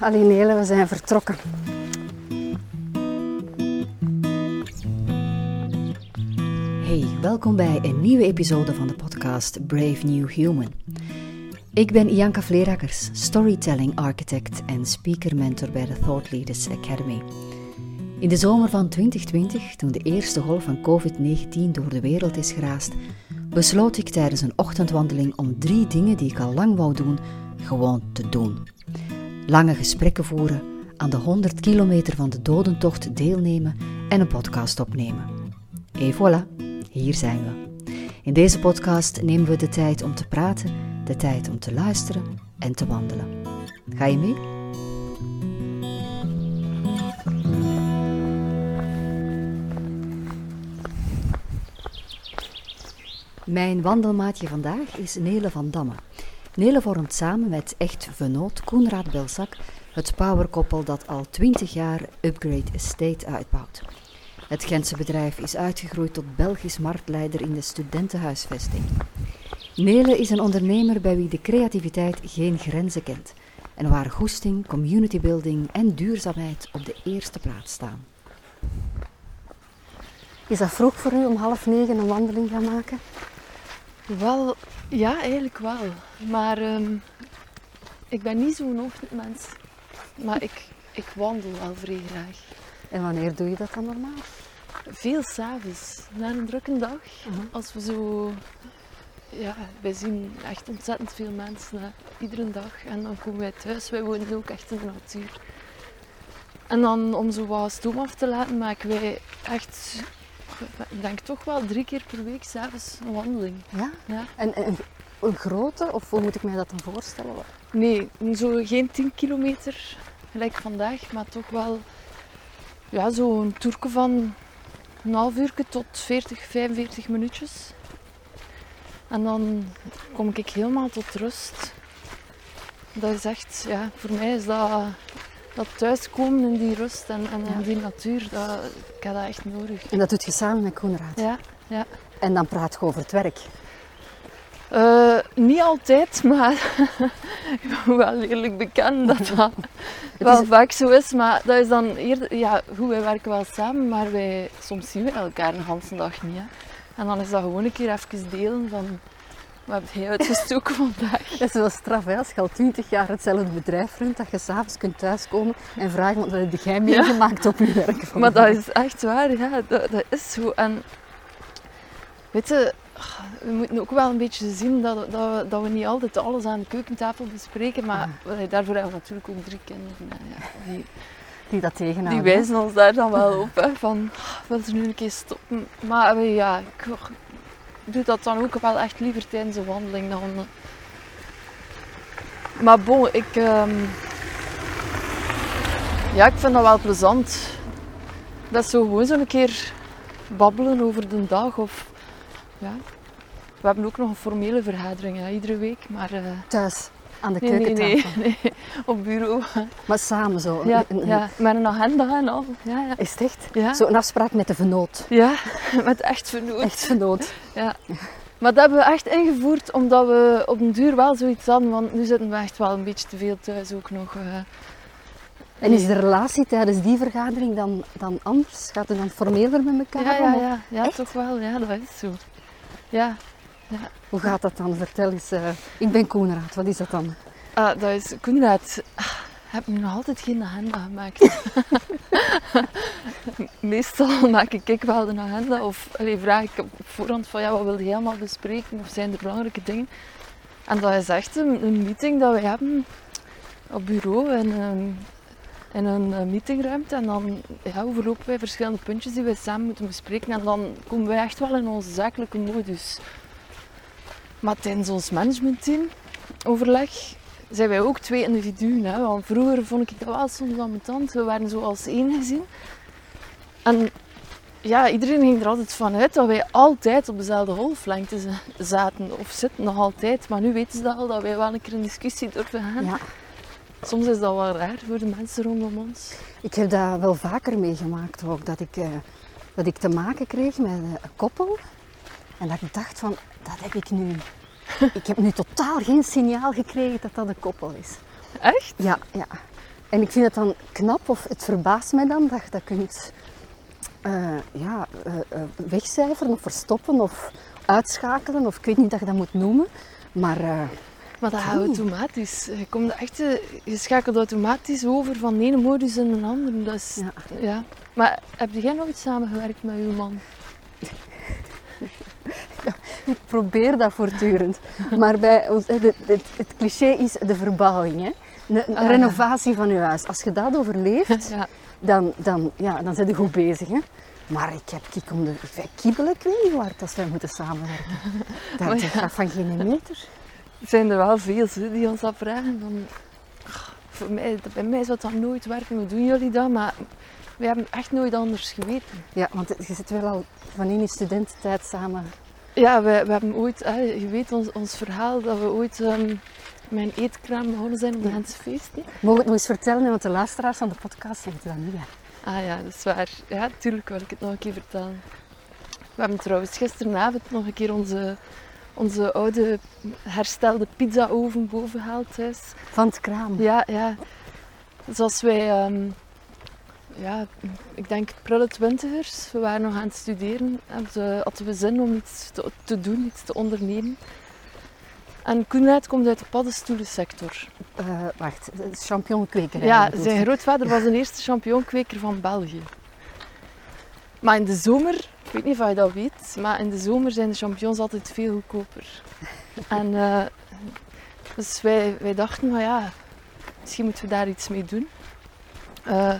alleen we zijn vertrokken. Hey, welkom bij een nieuwe episode van de podcast Brave New Human. Ik ben Ianka Vleerakkers, storytelling architect en speaker mentor bij de Thought Leaders Academy. In de zomer van 2020, toen de eerste golf van COVID-19 door de wereld is geraast, besloot ik tijdens een ochtendwandeling om drie dingen die ik al lang wou doen, gewoon te doen. Lange gesprekken voeren, aan de 100 kilometer van de dodentocht deelnemen en een podcast opnemen. Et voilà, hier zijn we. In deze podcast nemen we de tijd om te praten, de tijd om te luisteren en te wandelen. Ga je mee? Mijn wandelmaatje vandaag is Nele van Damme. Nele vormt samen met echt venoot Koenraad Belzak het powerkoppel dat al 20 jaar Upgrade Estate uitbouwt. Het Gentse bedrijf is uitgegroeid tot Belgisch marktleider in de studentenhuisvesting. Nele is een ondernemer bij wie de creativiteit geen grenzen kent en waar goesting, communitybuilding en duurzaamheid op de eerste plaats staan. Is dat vroeg voor u om half negen een wandeling gaan maken? Wel, ja, eigenlijk wel. Maar ehm, ik ben niet zo'n ochtendmens. Maar ik, ik wandel wel vrij graag. En wanneer doe je dat dan normaal? Veel s'avonds, na een drukke dag. Als we zo... Ja, wij zien echt ontzettend veel mensen, hè, iedere dag. En dan komen wij thuis, wij wonen ook echt in de natuur. En dan om zo wat stoom af te laten, maken wij echt, ik denk toch wel drie keer per week s'avonds een wandeling. Ja? Ja. En, en een grote, of hoe moet ik mij dat dan voorstellen? Nee, zo geen 10 kilometer gelijk vandaag, maar toch wel ja, zo'n toerke van een half uur tot 40, 45 minuutjes. En dan kom ik helemaal tot rust. Dat is echt, ja, voor mij is dat, dat thuiskomen in die rust en, en in die natuur, dat, ik heb dat echt nodig. En dat doet je samen met Koenraad. Ja, ja. En dan praat je over het werk. Eh, niet altijd, maar ik ben wel eerlijk bekend dat dat wel vaak zo is. Maar dat is dan eerder, ja, goed, wij werken wel samen, maar wij, soms zien we elkaar een hele dag niet. Hè. En dan is dat gewoon een keer even delen van, wat heb jij uitgestoken vandaag? Dat is wel straf, hè? als je al twintig jaar hetzelfde bedrijf runt, dat je s'avonds kunt thuiskomen en vragen wat heb jij meegemaakt op je werk. Maar dat is echt waar, ja, dat, dat is zo. En weet je, we moeten ook wel een beetje zien dat, dat, we, dat we niet altijd alles aan de keukentafel bespreken, maar daarvoor hebben we natuurlijk ook drie kinderen. Ja, die, die dat tegenhouden. Die wijzen ons daar dan wel op, hè, van wil ze nu een keer stoppen. Maar ja, ik doe dat dan ook wel echt liever tijdens een wandeling dan... eh. Maar bon, ik... ehm, Ja, ik vind dat wel plezant. Dat is zo gewoon zo'n keer babbelen over de dag of... Ja. We hebben ook nog een formele vergadering hè, iedere week, maar... eh, Thuis, aan de nee, keukentafel. nee, nee, op bureau. Maar samen zo. Ja, Een- een- ja, met een agenda en al. Ja, ja. Is het echt? Ja. Zo een afspraak met de vernoot. ja met echt vernoot. Echt vernoot. Ja. Maar dat hebben we echt ingevoerd omdat we op den duur wel zoiets hadden, want nu zitten we echt wel een beetje te veel thuis ook nog. eh. En is de relatie tijdens die vergadering dan, dan anders? Gaat het dan formeler met elkaar Ja, ja, ja, ja toch wel. Ja, dat is zo. Ja, Hoe gaat dat dan? Vertel eens. eh, ik ben Koenraad, wat is dat dan? ah, dat is Koenraad. ah, heb nog altijd geen agenda gemaakt. Meestal maak ik wel een agenda of allee, vraag ik op voorhand van ja, wat wil je allemaal bespreken of zijn er belangrijke dingen. En dat is echt een, een meeting dat we hebben op bureau en een, in een eh, meetingruimte. En dan ja, overlopen wij verschillende puntjes die wij samen moeten bespreken. En dan komen wij echt wel in onze zakelijke modus. Maar tijdens ons managementteam overleg zijn wij ook twee individuen. Hè? Want vroeger vond ik dat wel soms ambetant. We waren zo als één gezien. En ja, iedereen ging er altijd van uit dat wij altijd op dezelfde golflengte zaten. Of zitten nog altijd. Maar nu weten ze dat al, dat wij wel een keer in discussie durven gaan. Ja, Soms is dat wel raar voor de mensen rondom ons. ik heb dat wel vaker meegemaakt ook. Dat ik, eh, dat ik te maken kreeg met een koppel. En dat ik dacht van, dat heb ik nu. Ik heb nu totaal geen signaal gekregen dat dat een koppel is. Echt? Ja, ja. En ik vind het dan knap, of het verbaast mij dan, dat je dat kunt eh, ja, eh, eh, wegcijferen of verstoppen of uitschakelen. Of ik weet niet dat je dat moet noemen. Maar Maar dat gaat automatisch. Je, komt echt, je schakelt automatisch over van de ene modus in een andere. Dat is, Ja. ja. Maar heb jij nooit samengewerkt met uw man? ik probeer dat voortdurend. Maar bij ons, het, het, het cliché is de verbouwing. Hè? Een, een Ah, ja. renovatie van je huis. Als je dat overleeft, Ja. dan, dan, ja, dan zijn je goed bezig. Hè? Maar ik heb kik om de wij kibbelen, ik weet niet waar als wij moeten samenwerken. Dat, Maar dat ja. gaat van geen meter. Er zijn er wel veel die ons dat vragen. Van, "Ach, voor mij, bij mij zou dat nooit werken. Hoe doen jullie dat? Maar we hebben echt nooit anders geweten. Ja, want je zit wel al van in je studententijd samen. Ja, we, we hebben ooit, hè, je weet ons, ons verhaal, dat we ooit ehm mijn eetkraam begonnen zijn op de Gentse feesten. Mogen we het nog eens vertellen, want de luisteraars van de podcast dat niet. Hè? Ah ja, dat is waar. Ja, natuurlijk wil ik het nog een keer vertellen. We hebben trouwens gisteravond nog een keer onze, onze oude herstelde pizza-oven boven gehaald thuis. Van het kraam. Ja, ja. Dus als wij, ehm, ja, ik denk prille twintigers, we waren nog aan het studeren, ze- hadden we zin om iets te, te doen, iets te ondernemen. En Koenraad komt uit de paddenstoelensector. Eh, wacht, de champignonkwekerij. Ja, zijn grootvader was de eerste champignonkweker van België. Maar in de zomer, ik weet niet of je dat weet, maar in de zomer zijn de champignons altijd veel goedkoper. En eh, dus wij, wij dachten, maar ja, misschien moeten we daar iets mee doen. Eh,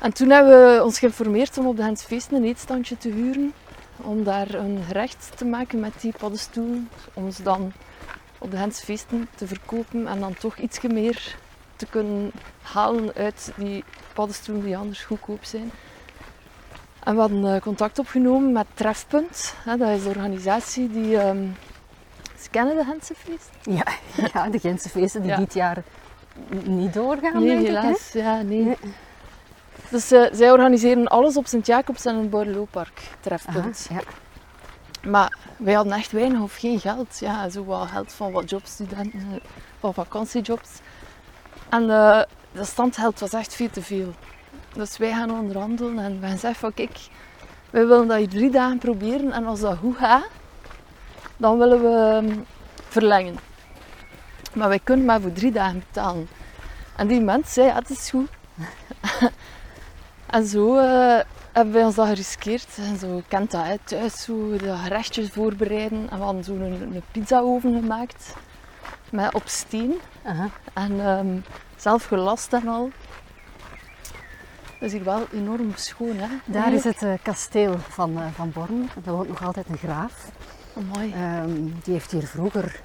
en toen hebben we ons geïnformeerd om op de Hens Feesten een eetstandje te huren. Om daar een gerecht te maken met die paddenstoelen. Om ze dan op de Hens Feesten te verkopen en dan toch iets meer te kunnen halen uit die paddenstoelen die anders goedkoop zijn. En we hadden eh, contact opgenomen met Trefpunt. Dat is de organisatie die... ehm ze kennen de Gentse feest? Ja, ja, de Gentse feesten die Ja. dit jaar niet doorgaan, Nee, denk ik. hè? helaas. Ja, nee. Nee. Dus eh, zij organiseren alles op Sint-Jacobs en het Bordelopark, Aha, Trefpunt. ja. Maar wij hadden echt weinig of geen geld. Ja, zo wat geld van wat jobstudenten, van vakantiejobs. En eh de standgeld was echt veel te veel. Dus wij gaan onderhandelen en wij zeggen van kijk, wij willen dat je drie dagen proberen en als dat goed gaat, dan willen we ehm, verlengen. Maar wij kunnen maar voor drie dagen betalen. En die mens zei, ja, het is goed. en zo eh, hebben wij ons dat geriskeerd. En zo kent dat, hè, thuis zo de gerechtjes voorbereiden. En we hadden zo een, een pizza-oven gemaakt. Met op steen. En ehm, zelf gelast en al. Dat is hier wel enorm schoon, hè? Daar is het eh, kasteel van, eh, van Born. Daar woont nog altijd een graaf. Amai, Ehm, die heeft hier vroeger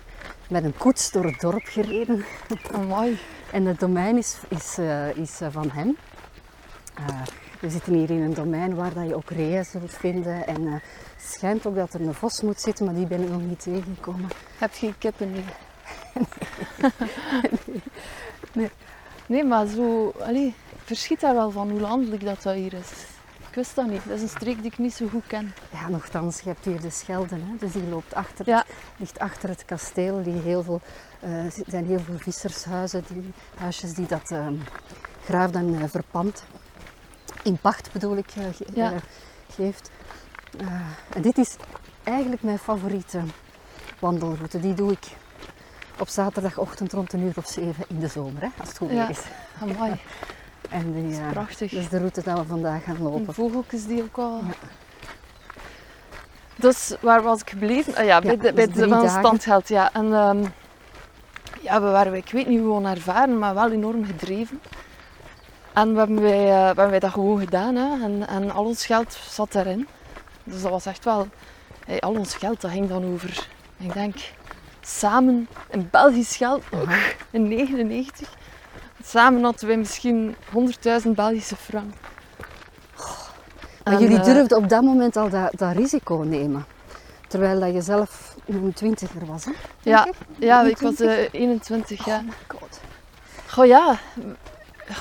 met een koets door het dorp gereden. amai. En het domein is, is, is van hem. Eh, we zitten hier in een domein waar dat je ook reeën zult vinden. En eh, het schijnt ook dat er een vos moet zitten, maar die ben ik nog niet tegengekomen. Heb je geen kippen nu? Nee. Nee, maar zo... Allee, ik verschiet daar wel van hoe landelijk dat, dat hier is. Ik wist dat niet. Dat is een streek die ik niet zo goed ken. Ja, nogthans, je hebt hier de Schelden, hè? dus die loopt achter, Ja. het, ligt achter het kasteel. Die heel veel, eh, er zijn heel veel vissershuizen, die, huisjes die dat ehm graaf dan verpand. In pacht bedoel ik, eh, ge- Ja. eh, geeft. Eh, en dit is eigenlijk mijn favoriete wandelroute. Die doe ik op zaterdagochtend rond een uur of zeven in de zomer, hè, als het goed Ja. weer is. Amai, En die, dat is eh, prachtig. dat is de route dat we vandaag gaan En lopen. vogeltjes die ook al... Ja. Dus waar was ik gebleven? Ah ja, bij, de, bij de, van standgeld, ja. En ehm, ja, we waren, ik weet niet hoe onervaren, maar wel enorm gedreven. En we hebben wij, eh, we hebben wij dat gewoon gedaan. Hè. En, en al ons geld zat daarin. Dus dat was echt wel... hey, al ons geld, dat ging dan over... Ik denk, samen in Belgisch geld in 99. Samen hadden wij misschien 100.000 Belgische frank. Maar En, jullie eh, durfden op dat moment al dat, dat risico nemen. Terwijl dat je zelf een twintiger was, hè? Ja, ik? Ja, ik was 21? eh, 21 jaar. Oh my god. Goh ja,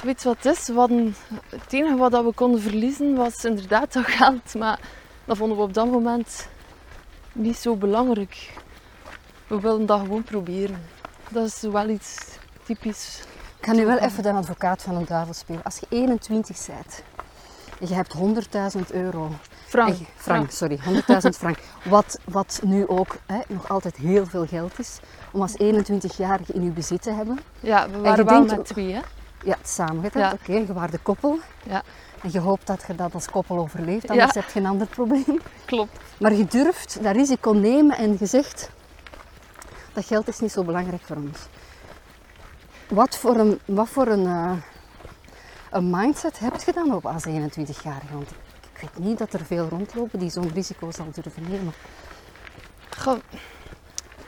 weet je wat het is? Hadden, het enige wat dat we konden verliezen was inderdaad dat geld. Maar dat vonden we op dat moment niet zo belangrijk. We wilden dat gewoon proberen. Dat is wel iets typisch Ik ga nu wel even de advocaat van een duivel spelen. Als je 21 bent en je hebt 100.000 euro. Frank. Frank, sorry, 100.000 frank. Wat, wat nu ook hè, nog altijd heel veel geld is. Om als 21-jarige in uw bezit te hebben. Ja, we je waren wel denkt met twee, hè? Ja, samen Ja. Oké, je waart de koppel. Ja, En je hoopt dat je dat als koppel overleeft. Anders Ja. heb je een ander probleem. klopt. Maar je durft dat risico nemen en je zegt... Dat geld is niet zo belangrijk voor ons. Wat voor een, wat voor een, eh, een mindset heb je dan op als 21-jarige? Want ik weet niet dat er veel rondlopen die zo'n risico zal durven nemen. Goh,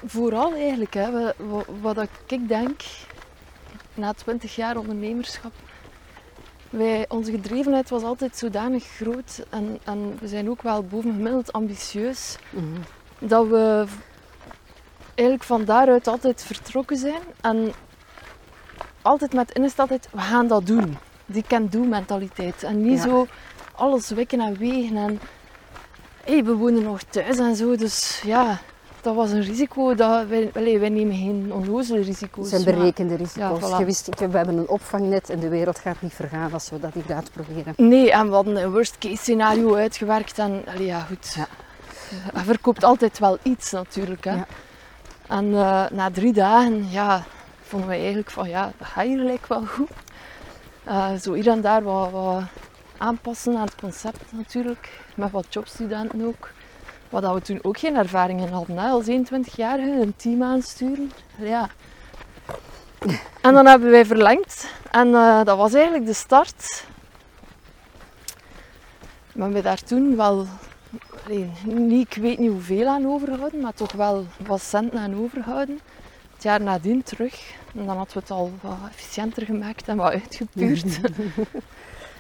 vooral eigenlijk, hè, wa- wa- wat ik ik denk, na 20 jaar ondernemerschap, wij, onze gedrevenheid was altijd zodanig groot en, en we zijn ook wel bovengemiddeld ambitieus, Mhm. dat we eigenlijk van daaruit altijd vertrokken zijn en altijd met ingesteldheid, we gaan dat doen. Die can-do mentaliteit en niet Ja. zo alles wikken en wegen en hey, we wonen nog thuis en zo, dus ja, dat was een risico. Dat wij, allee, wij nemen geen onnozele risico's. Het zijn berekende risico's. Ja, voilà. Je wist, ik- we hebben een opvangnet en de wereld gaat niet vergaan als we dat niet uitproberen. Nee, en we hadden een worst case scenario uitgewerkt en allee, ja goed. Ja. Hij verkoopt altijd wel iets natuurlijk. Hè. Ja. En eh, na drie dagen ja, vonden wij eigenlijk van ja, dat gaat hier gelijk wel goed. Eh, zo hier en daar wat, wat aanpassen aan het concept natuurlijk. Met wat jobstudenten ook. Wat dat we toen ook geen ervaring in hadden. Hè. Als 21-jarige een team aansturen. Ja. En dan hebben wij verlengd. En eh, dat was eigenlijk de start we hebben daar toen wel, niet, ik weet niet hoeveel aan overgehouden, maar toch wel wat centen aan overgehouden. Het jaar nadien terug. En dan hadden we het al wat efficiënter gemaakt en wat uitgepuurd.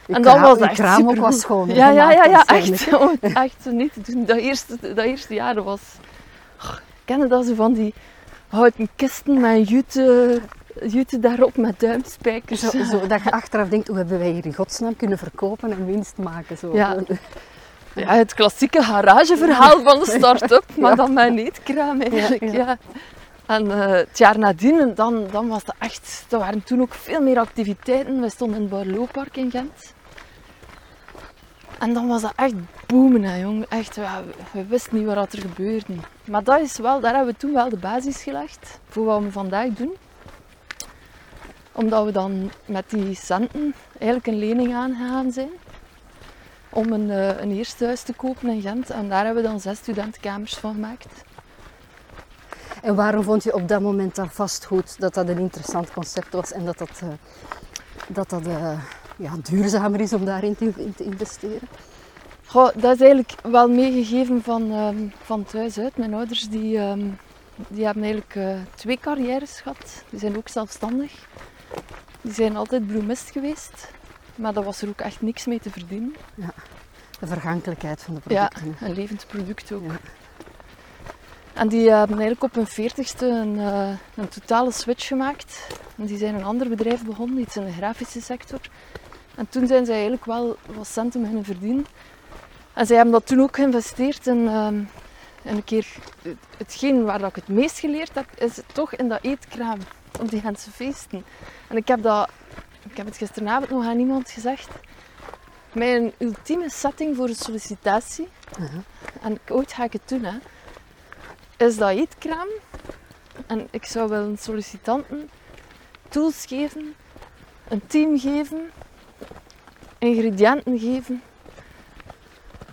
En kraam- was uw echt kraam ook supergoed. was schoon. Ja, ja, ja, ja, echt. Echt niet te doen. Dat eerste, dat eerste jaar was... Oh, Ken dat zo van die houten kisten met jute, jute daarop met duimspijkers? Zo, zo, dat je achteraf denkt, hoe hebben wij hier in godsnaam kunnen verkopen en winst maken? Zo. Ja. Ja, het klassieke garageverhaal van de start-up, maar dan met een eetkraam eigenlijk. Ja. En eh, het jaar nadien, dan, dan was het echt... Er waren toen ook veel meer activiteiten. We stonden in het Barlooppark in Gent. En dan was dat echt boomen, hè, jong. Echt, we wisten niet wat er gebeurde. Maar dat is wel, daar hebben we toen wel de basis gelegd voor wat we vandaag doen. Omdat we dan met die centen eigenlijk een lening aangegaan zijn om een, eh, een eerste huis te kopen in Gent. En daar hebben we dan zes studentenkamers van gemaakt. En waarom vond je op dat moment dat vastgoed dat dat een interessant concept was en dat dat, eh, dat, dat eh, ja, duurzamer is om daarin te, in te investeren? Goh, dat is eigenlijk wel meegegeven van, ehm, van thuis uit. Mijn ouders die, ehm, die hebben eigenlijk eh, twee carrières gehad. Die zijn ook zelfstandig. Die zijn altijd bloemist geweest. Maar daar was er ook echt niks mee te verdienen. De vergankelijkheid van de Ja, producten. een levend product ook. Ja. En die hebben eigenlijk op hun veertigste een, eh, een totale switch gemaakt. En die zijn een ander bedrijf begonnen, iets in de grafische sector. En toen zijn zij eigenlijk wel wat centen beginnen verdienen. En zij hebben dat toen ook geïnvesteerd in, ehm, in een keer... het- Hetgeen waar dat ik het meest geleerd heb, is toch in dat eetkraam. Op die Gentse feesten. En ik heb dat... Ik heb het gisteravond nog aan iemand gezegd. Mijn ultieme setting voor een sollicitatie Aha. en ooit ga ik het doen, hè, is dat eetkraam. En ik zou wel een sollicitanten tools geven, een team geven, ingrediënten geven.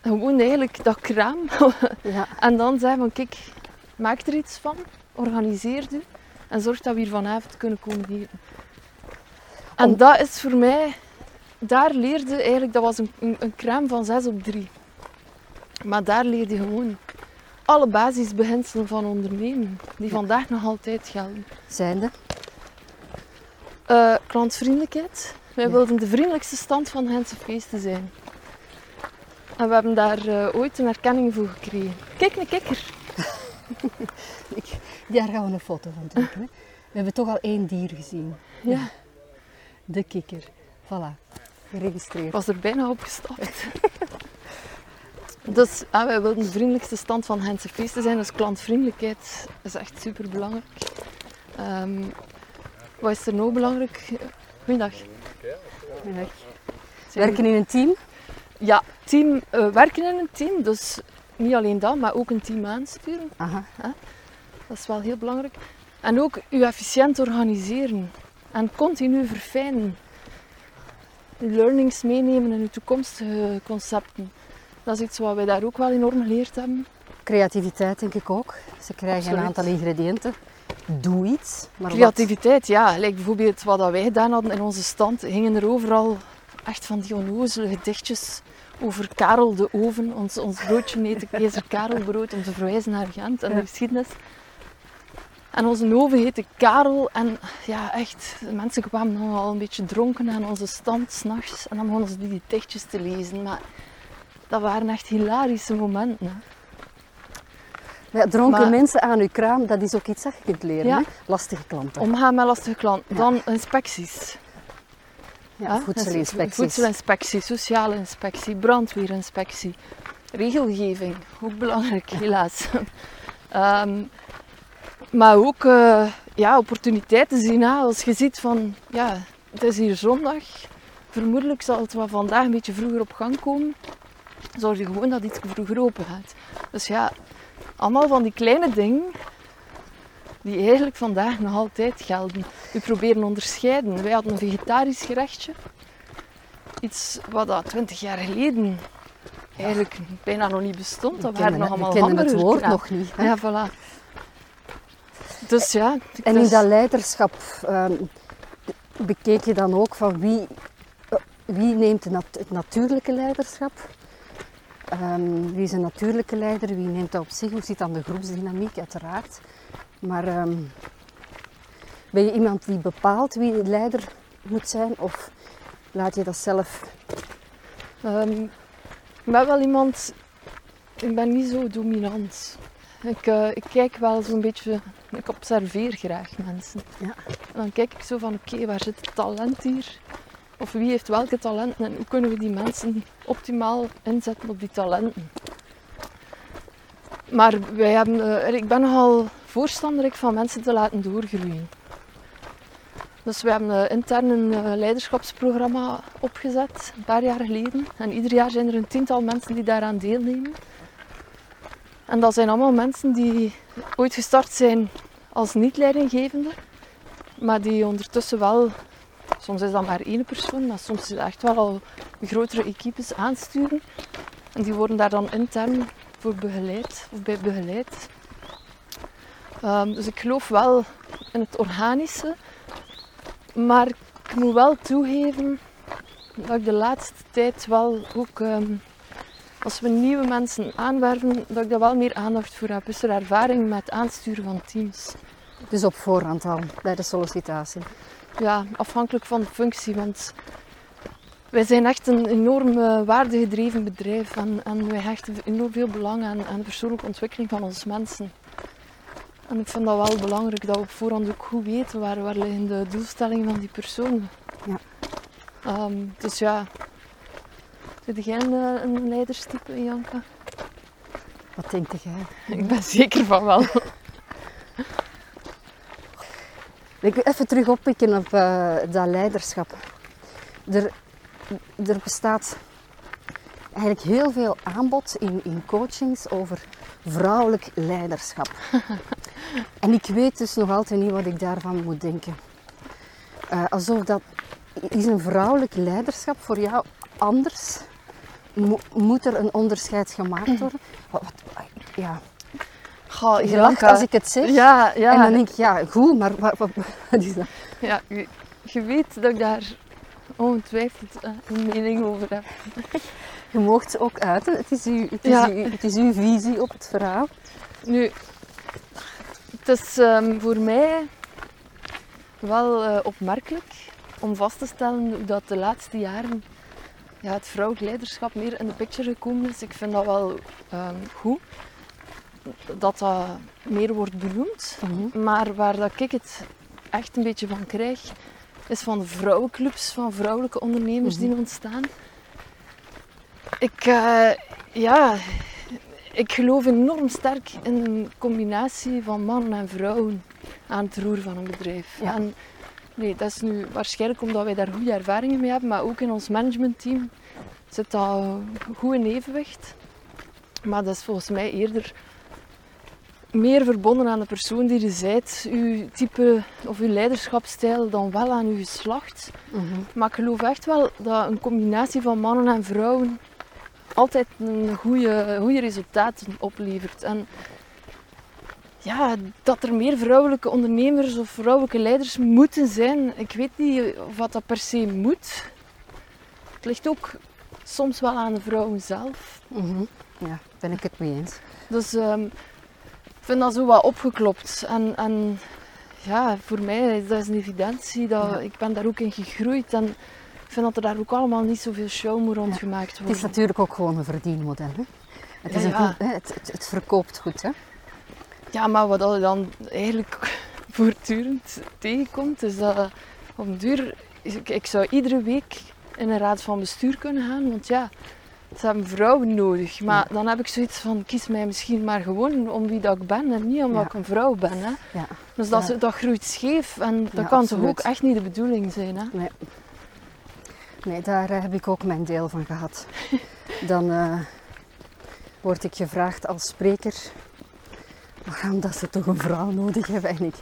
Gewoon eigenlijk dat kraam. Ja. en dan zeggen van, kijk, maak er iets van, organiseer u en zorg dat we hier vanavond kunnen komen eten. En Om- dat is voor mij, daar leerde eigenlijk, dat was een, een, een kraam van 6 op 3. Maar daar leer je gewoon alle basisbeginselen van ondernemen, die Ja. vandaag nog altijd gelden. Zijnde? Eh, klantvriendelijkheid. Wij Ja. wilden de vriendelijkste stand van Gentse feesten zijn. En we hebben daar eh, ooit een erkenning voor gekregen. Kijk, een kikker. Ik, daar gaan we een foto van trekken. Hè. We hebben toch al één dier gezien. Ja, De kikker. Voilà. Geregistreerd. ik was er bijna op gestapt. dus ah, wij wilden de vriendelijkste stand van Gentse feesten zijn. Dus klantvriendelijkheid is echt super belangrijk. wat is er nou belangrijk? Goeiedag. Zijn- Werken in een team? Ja, team, eh, werken in een team. Dus niet alleen dat, maar ook een team aansturen. Aha. Dat is wel heel belangrijk. En ook u efficiënt organiseren. En continu verfijnen. Uw learnings meenemen in uw toekomstige concepten. Dat is iets wat wij daar ook wel enorm geleerd hebben. Creativiteit denk ik ook. Ze krijgen een aantal ingrediënten. Doe iets. Maar wat- Creativiteit, ja. Like bijvoorbeeld wat wij gedaan hadden in onze stand, hingen er overal echt van die onnozele gedichtjes over Karel de Oven. Ons, ons broodje heette Keizer Karelbrood om te verwijzen naar Gent en de geschiedenis. En onze oven heette Karel en ja, echt, de mensen kwamen dan al een beetje dronken aan onze stand s'nachts en dan begonnen ze die gedichtjes te lezen. Maar dat waren echt hilarische momenten. Hè. Ja, dronken Maar- mensen aan uw kraam, dat is ook iets dat je kunt leren. Ja. Hè? Lastige klanten. Omgaan met lastige klanten. Dan inspecties. ja, voedselinspecties. Voedselinspectie, sociale inspectie, brandweerinspectie, regelgeving, ook belangrijk helaas. Ehm, maar ook eh, ja, opportuniteiten zien. Hè? Als je ziet van, ja, het is hier zondag, vermoedelijk zal het wel vandaag een beetje vroeger op gang komen. Zorg je gewoon dat iets vroeger open gaat. Dus ja, allemaal van die kleine dingen die eigenlijk vandaag nog altijd gelden. We proberen onderscheiden. Wij hadden een vegetarisch gerechtje. Iets wat dat 20 jaar geleden eigenlijk bijna nog niet bestond. Dat We waren nog allemaal kennen het woord nog niet. Hè? Ja, voilà. Dus ja. En in dat leiderschap ehm, bekeek je dan ook van wie, eh, wie neemt het natuurlijke leiderschap? Ehm, wie is een natuurlijke leider? Wie neemt dat op zich? Hoe zit dan de groepsdynamiek? Uiteraard. Maar ehm, ben je iemand die bepaalt wie de leider moet zijn? Of laat je dat zelf? Ehm, ik ben wel iemand, ik ben niet zo dominant. Ik, eh, ik kijk wel zo'n beetje, ik observeer graag mensen. Ja. En dan kijk ik zo van, oké, waar zit het talent hier? Of wie heeft welke talenten en hoe kunnen we die mensen optimaal inzetten op die talenten? Maar wij hebben, eh, ik ben nogal voorstander van mensen te laten doorgroeien. Dus we hebben eh, intern een eh, leiderschapsprogramma opgezet, een paar jaar geleden. En ieder jaar zijn er een tiental mensen die daaraan deelnemen. En dat zijn allemaal mensen die ooit gestart zijn als niet-leidinggevende, maar die ondertussen wel, soms is dat maar één persoon, maar soms is echt wel al grotere equipes aansturen. En die worden daar dan intern voor begeleid, of bij begeleid. Ehm, dus ik geloof wel in het organische, maar ik moet wel toegeven dat ik de laatste tijd wel ook, ehm, als we nieuwe mensen aanwerven, dat ik daar wel meer aandacht voor heb. Is er ervaring met aansturen van teams? Dus op voorhand al, bij de sollicitatie. Ja, afhankelijk van de functie, want wij zijn echt een enorm eh, waardegedreven bedrijf en, en wij hechten enorm veel belang aan, aan de persoonlijke ontwikkeling van onze mensen. En ik vind dat wel belangrijk dat we op voorhand ook goed weten waar, waar liggen de doelstellingen van die personen. Ja. Ehm, dus ja, zit jij een, eh, een leiderstype, Janka? Wat denk jij? Ik ben zeker van wel. Ik wil even terug oppikken op eh, dat leiderschap. Er, er bestaat eigenlijk heel veel aanbod in, in coachings over vrouwelijk leiderschap. en ik weet dus nog altijd niet wat ik daarvan moet denken. Eh, alsof dat is een vrouwelijk leiderschap voor jou anders? Mo- moet er een onderscheid gemaakt worden? Wat, wat- ja, Ga, je lacht als ik het zeg. Ja, ja. En dan denk ik, ja, goed, maar wat, wat, wat is dat? Ja, je, je weet dat ik daar ongetwijfeld eh, een mening over heb. Je moogt ze ook uiten. Het is, uw, het, is Ja. uw, het is uw visie op het verhaal. Nu, het is ehm, voor mij wel eh, opmerkelijk om vast te stellen hoe dat de laatste jaren ja, het vrouwelijk leiderschap meer in de picture gekomen is. Ik vind dat wel ehm, goed dat dat meer wordt benoemd. Maar waar dat ik het echt een beetje van krijg, is van de vrouwenclubs, van vrouwelijke ondernemers die ontstaan. Ik, eh, ja, ik geloof enorm sterk in een combinatie van mannen en vrouwen aan het roer van een bedrijf. Ja. En Nee, dat is nu waarschijnlijk omdat wij daar goede ervaringen mee hebben, maar ook in ons managementteam zit dat goed in evenwicht. Maar dat is volgens mij eerder meer verbonden aan de persoon die je bent, uw type of uw leiderschapsstijl, dan wel aan uw geslacht. Mhm. Maar ik geloof echt wel dat een combinatie van mannen en vrouwen altijd een goede, goede resultaten oplevert. En ja, dat er meer vrouwelijke ondernemers of vrouwelijke leiders moeten zijn, ik weet niet of wat dat per se moet. Het ligt ook soms wel aan de vrouwen zelf. Mhm. Ja, ben ik het mee eens. Dus ehm, vind dat zo wat opgeklopt. En, en ja, voor mij is dat een evidentie. Dat, Ja. Ik ben daar ook in gegroeid. En ik vind dat er daar ook allemaal niet zoveel show moet rond gemaakt Het worden. is natuurlijk ook gewoon een verdienmodel. Hè? Het, is een goed- het, het, het verkoopt goed. Hè? Ja, maar wat je dan eigenlijk voortdurend tegenkomt, is dat op een duur... Ik, ik zou iedere week in een raad van bestuur kunnen gaan, want ja, ze hebben vrouwen nodig. Maar dan heb ik zoiets van, kies mij misschien maar gewoon om wie dat ik ben en niet omdat Ja. ik een vrouw ben. Hè. Ja. Dus dat, dat groeit scheef en dat kan toch ook echt niet de bedoeling zijn. Hè? Nee. nee, daar eh, heb ik ook mijn deel van gehad. Dan eh, word ik gevraagd als spreker waarom dat ze toch een vrouw nodig hebben. En ik,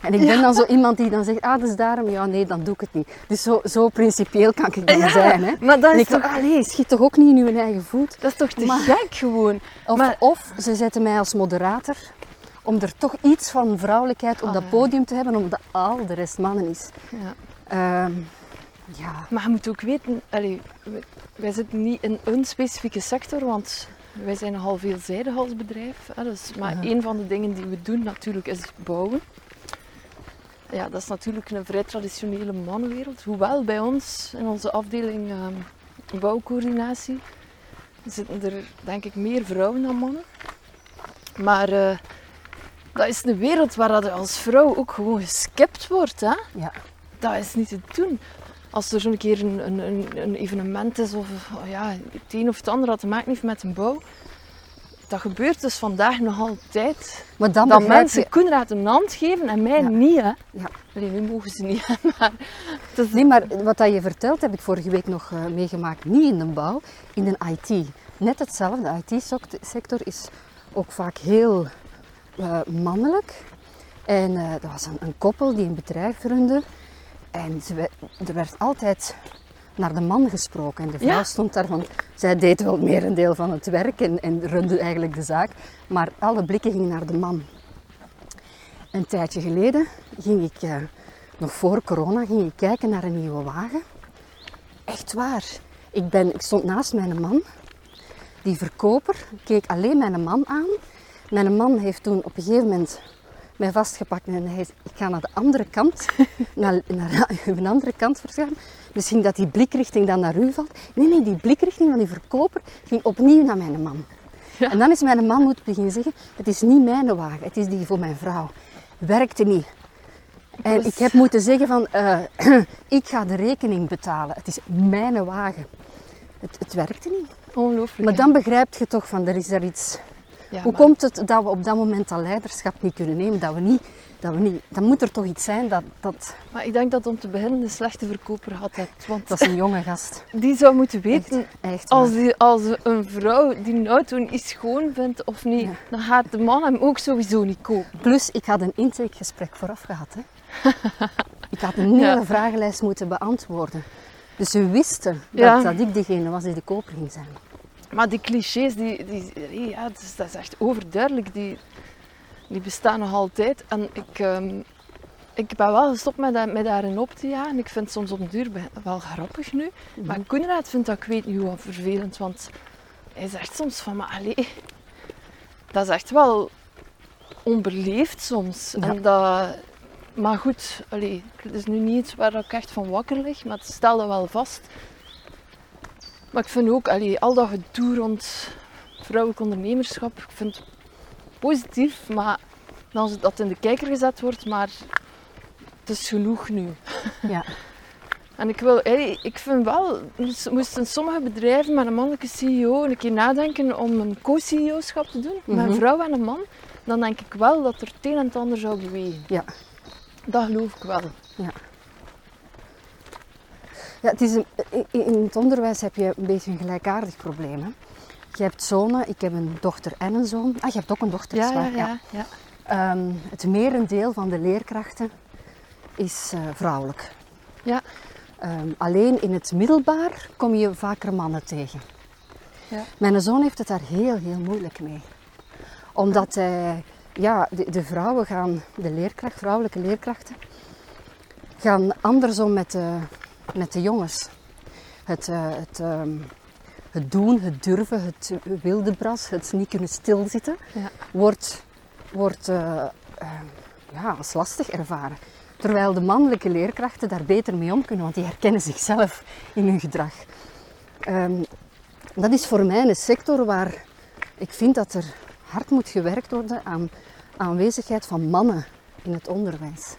en ik ben dan zo iemand die dan zegt, ah, dat is daarom. Ja, nee, dan doe ik het niet. Dus zo, zo principieel kan ik dan Ja, zijn. Hè. Maar dat En is, ik dacht, toch, allee, schiet toch ook niet in uw eigen voet. dat is toch te Maar- gek gewoon? Of, Maar- of ze zetten mij als moderator om er toch iets van vrouwelijkheid op dat ja. podium te hebben, omdat al de rest mannen is. Ja. Ehm, ja, Maar je moet ook weten, allee, wij- zitten niet in een specifieke sector, want wij zijn nogal veelzijdig als bedrijf. Hè, dus, maar Ja. een van de dingen die we doen natuurlijk is bouwen. Ja, dat is natuurlijk een vrij traditionele mannenwereld. Hoewel bij ons, in onze afdeling ehm, bouwcoördinatie, zitten er denk ik meer vrouwen dan mannen. Maar eh, dat is een wereld waar dat als vrouw ook gewoon geskipt wordt. Hè? ja. dat is niet te doen. Als er zo'n keer een, een, een, evenement is of ja, het een of het ander dat te maken heeft met een bouw. Dat gebeurt dus vandaag nog altijd. Maar dan dat mensen je... Koenraad een hand geven en mij Ja. niet. Hè. Ja. Allee, nu mogen ze niet. Maar is- Nee, maar wat dat je vertelt heb ik vorige week nog eh, meegemaakt. Niet in de bouw, in de IT. Net hetzelfde. De IT-sector is ook vaak heel eh, mannelijk. En eh er was een, een koppel die een bedrijf runde. En ze, er werd altijd naar de man gesproken. En de vrouw Ja. stond daar van... Zij deed wel meer een deel van het werk en, en runde eigenlijk de zaak. Maar alle blikken gingen naar de man. Een tijdje geleden ging ik, eh, nog voor corona, ging ik kijken naar een nieuwe wagen. Echt waar. Ik, ben, ik stond naast mijn man. Die verkoper keek alleen mijn man aan. Mijn man heeft toen op een gegeven moment mij vastgepakt en hij zei, ik ga naar de andere kant, naar, naar een andere kant verschuiven. Misschien dat die blikrichting dan naar u valt. Nee, nee, die blikrichting van die verkoper ging opnieuw naar mijn man. Ja. En dan is mijn man moeten beginnen zeggen, het is niet mijn wagen, het is die voor mijn vrouw. Werkte niet. En Dus- ik heb moeten zeggen van, eh, ik ga de rekening betalen. Het is mijn wagen. Het, het werkte niet. Ongelooflijk. Maar dan begrijp je toch van, er is er iets... Ja, Hoe maar- komt het dat we op dat moment dat leiderschap niet kunnen nemen? Dat we niet... Dat we niet dan moet er toch iets zijn dat... Dat, Maar ik denk dat om te beginnen een slechte verkoper had hebt. Want dat is een jonge gast. die zou moeten weten, Echt, echt als, die, als een vrouw die een auto niet schoon vindt of niet, Ja. dan gaat de man hem ook sowieso niet kopen. Plus, ik had een intakegesprek vooraf gehad. Hè. ik had een hele Ja. vragenlijst moeten beantwoorden. Dus ze wisten dat, dat ik degene was die de koper ging zijn. Maar die clichés, die, die, ja, dat, is, dat is echt overduidelijk. Die, die bestaan nog altijd. En ik, ehm, ik ben wel gestopt met, dat- met daarin op te jagen. Ik vind het soms op duur wel grappig nu. Maar Koenraad vindt dat, ik weet niet hoe vervelend. Want hij zegt soms van, maar allee, dat is echt wel onbeleefd soms. Ja. En dat, maar goed, allee, het is nu niet iets waar ik echt van wakker lig. Maar het stel dat wel vast. Maar ik vind ook, allee, al dat gedoe rond vrouwelijk ondernemerschap, ik vind het positief, maar dan dat in de kijker gezet wordt, maar het is genoeg nu. Ja. En ik, wil, allee, ik vind wel, moest- moesten sommige bedrijven met een mannelijke CEO een keer nadenken om een co-CEO-schap te doen, met Mhm. een vrouw en een man, dan denk ik wel dat er het een en het ander zou bewegen. Ja. Dat geloof ik wel. Ja. Ja, het is een, in het onderwijs heb je een beetje een gelijkaardig probleem. Hè? Je hebt zonen, ik heb een dochter en een zoon. Ah, je hebt ook een dochter, Ja, ja, waar, ja. ja. Ehm, het merendeel van de leerkrachten is eh, vrouwelijk. Ja. Ehm, alleen in het middelbaar kom je vaker mannen tegen. Ja. Mijn zoon heeft het daar heel, heel moeilijk mee. Omdat hij, ja, de, de vrouwen gaan, de leerkracht, vrouwelijke leerkrachten, gaan anders om met de, met de jongens. Het, eh, het, ehm, het doen, het durven, het wilde bras, het niet kunnen stilzitten, Ja. wordt, wordt eh, eh, ja, als lastig ervaren. Terwijl de mannelijke leerkrachten daar beter mee om kunnen, want die herkennen zichzelf in hun gedrag. Ehm, dat is voor mij een sector waar ik vind dat er hard moet gewerkt worden aan aanwezigheid van mannen in het onderwijs.